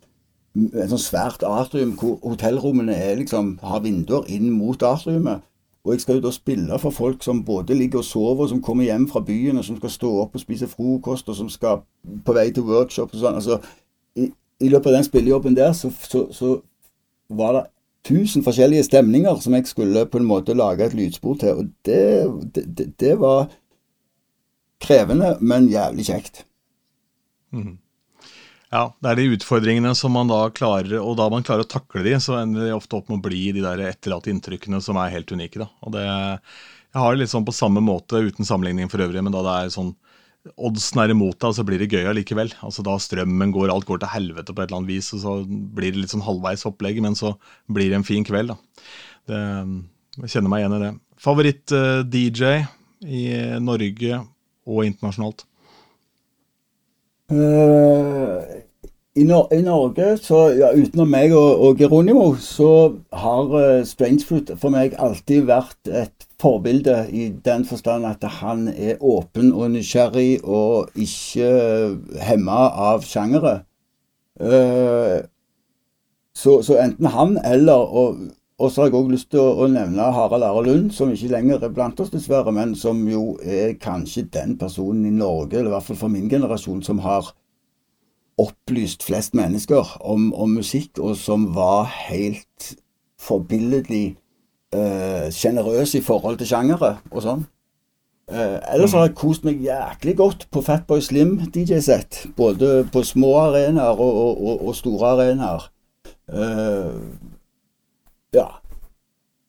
En sånn svært atrium hvor hotellrommene er liksom, har vinduer inn mot atriumet. Og jeg skal jo da spille for folk som både ligger og sover, som kommer hjem fra byen, og som skal stå opp og spise frokost, og som skal på vei til workshop og sånn. Altså, i, løpet av den spillejobben der så, så, så, var det tusen forskjellige stemninger som jeg skulle på en måte lage et lydspor til. Og det, det, det var krevende, men jævlig kjekt. Mm. Ja, det er de utfordringene som man da klarer, og da man klarer å takle de, så ender de ofte opp med å bli de der etterlatte inntrykkene som er helt unike. da. Og det, Jeg har det litt sånn på samme måte, uten sammenligning for øvrig, men da det er sånn oddsen er imot deg, så blir det gøy allikevel. Altså Da strømmen går, alt går til helvete på et eller annet vis, og så blir det litt sånn halvveis opplegg, men så blir det en fin kveld, da. Det, jeg kjenner meg igjen i det. Favoritt-DJ uh, i Norge og internasjonalt? Uh, i, Nor i, Norge, så ja, utenom meg og, og Geronimo, så har uh, Strangefoot for meg alltid vært et forbilde i den forstand at han er åpen og nysgjerrig og ikke hemma av sjangere. Uh, så, så, enten han eller og, og så har jeg òg lyst til å, å, nevne Harald Are Lund, som ikke lenger er blant oss, dessverre, men som jo er kanskje den personen i Norge, eller i hvert fall for min generasjon, som har opplyst flest mennesker om, om musikk, og som var helt forbilledlig eh, sjenerøs uh, i forhold til sjangere og sånn. Uh, ellers har jeg kost meg jæklig godt på Fatboy Slim DJ-sett. Både på små arenaer og, og, og, store arenaer. Uh, ja.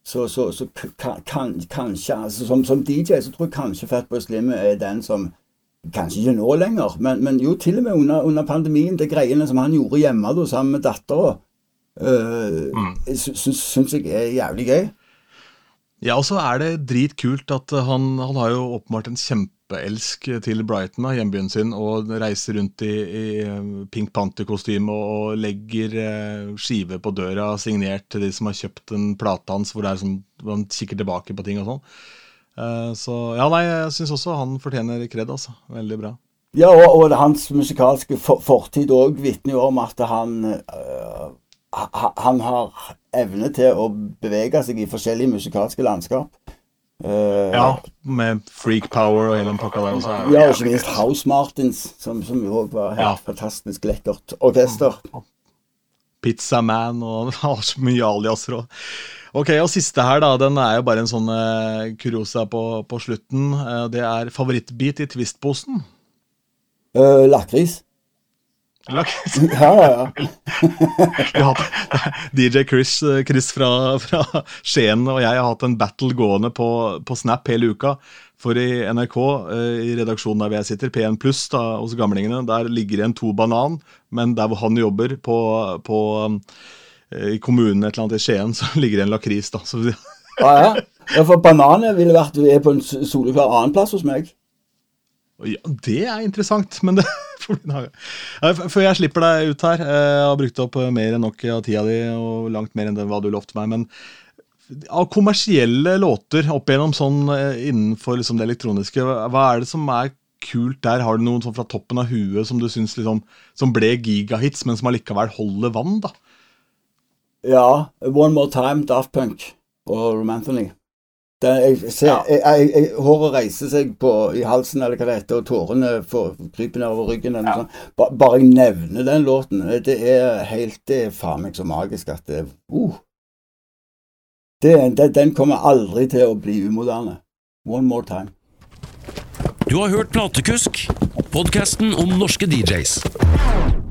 Så, så, så kan, kan, kanskje altså, som, som, DJ så tror jeg kanskje Fatboy Slim er den som Kanskje ikke nå lenger, men, men jo til og med under, under, pandemien. Det greiene som han gjorde hjemme da, sammen med dattera, uh, mm. syns jeg er jævlig gøy. Ja, og så er det dritkult at han, han har jo åpenbart en kjempeelsk til Brighton, hjembyen sin, og reiser rundt i, i Pink Panther-kostyme og legger eh, skive på døra signert til de som har kjøpt en plate hans, hvor, sånn, hvor han kikker tilbake på ting og sånn. Eh, så ja, nei, jeg syns også han fortjener kred, altså. Veldig bra. Ja, og, og hans musikalske for, fortid òg vitner jo om at han øh, Han har evne til å bevege seg i forskjellige musikalske landskap. Uh, ja, med Freak Power og hele den pakka der. Også. Ja, og ikke minst House Martins, som, som jo var helt ja. fantastisk lekkert orkester. Pizza Man og har så mye aliaser òg. Ok, og siste her, da. Den er jo bare en sånn uh, kuriosa på, på slutten. Uh, det er favorittbit i Twist-posen. Uh, Lakris. Ja, ja, ja. DJ Chris, Chris fra, fra, Skien og jeg har hatt en battle gående på, på Snap hele uka. For i NRK, i redaksjonen der jeg sitter, P1 pluss hos gamlingene, der ligger det en to banan, men der hvor han jobber, på, på Eh, i kommunen et eller annet i Skien, så ligger det en lakris. da. Så... Ja, ja. ja, for bananer ville vært på en soleklar annenplass hos meg. Ja, det er interessant, men det Før jeg slipper deg ut her, eh, jeg har brukt opp mer enn nok av tida di, og langt mer enn hva du lovte meg, men av kommersielle låter opp igjennom sånn eh, innenfor liksom det elektroniske, hva er det som er kult der? Har du noen sånn fra toppen av huet som du syns liksom, som ble gigahits, men som allikevel holder vann, da? Ja. One More Time, Daft Punk og Romanthony. Det, jeg ser, ja. jeg, jeg, jeg, håret reiser seg på, i halsen, eller hva det heter, og tårene kryper nedover ryggen. Ja. Ba, bare jeg nevner den låten. Det er helt Det er faen meg så magisk at det uh. det, det, Den kommer aldri til å bli umoderne. One more time. Du har hørt Platekusk, podkasten om norske DJs.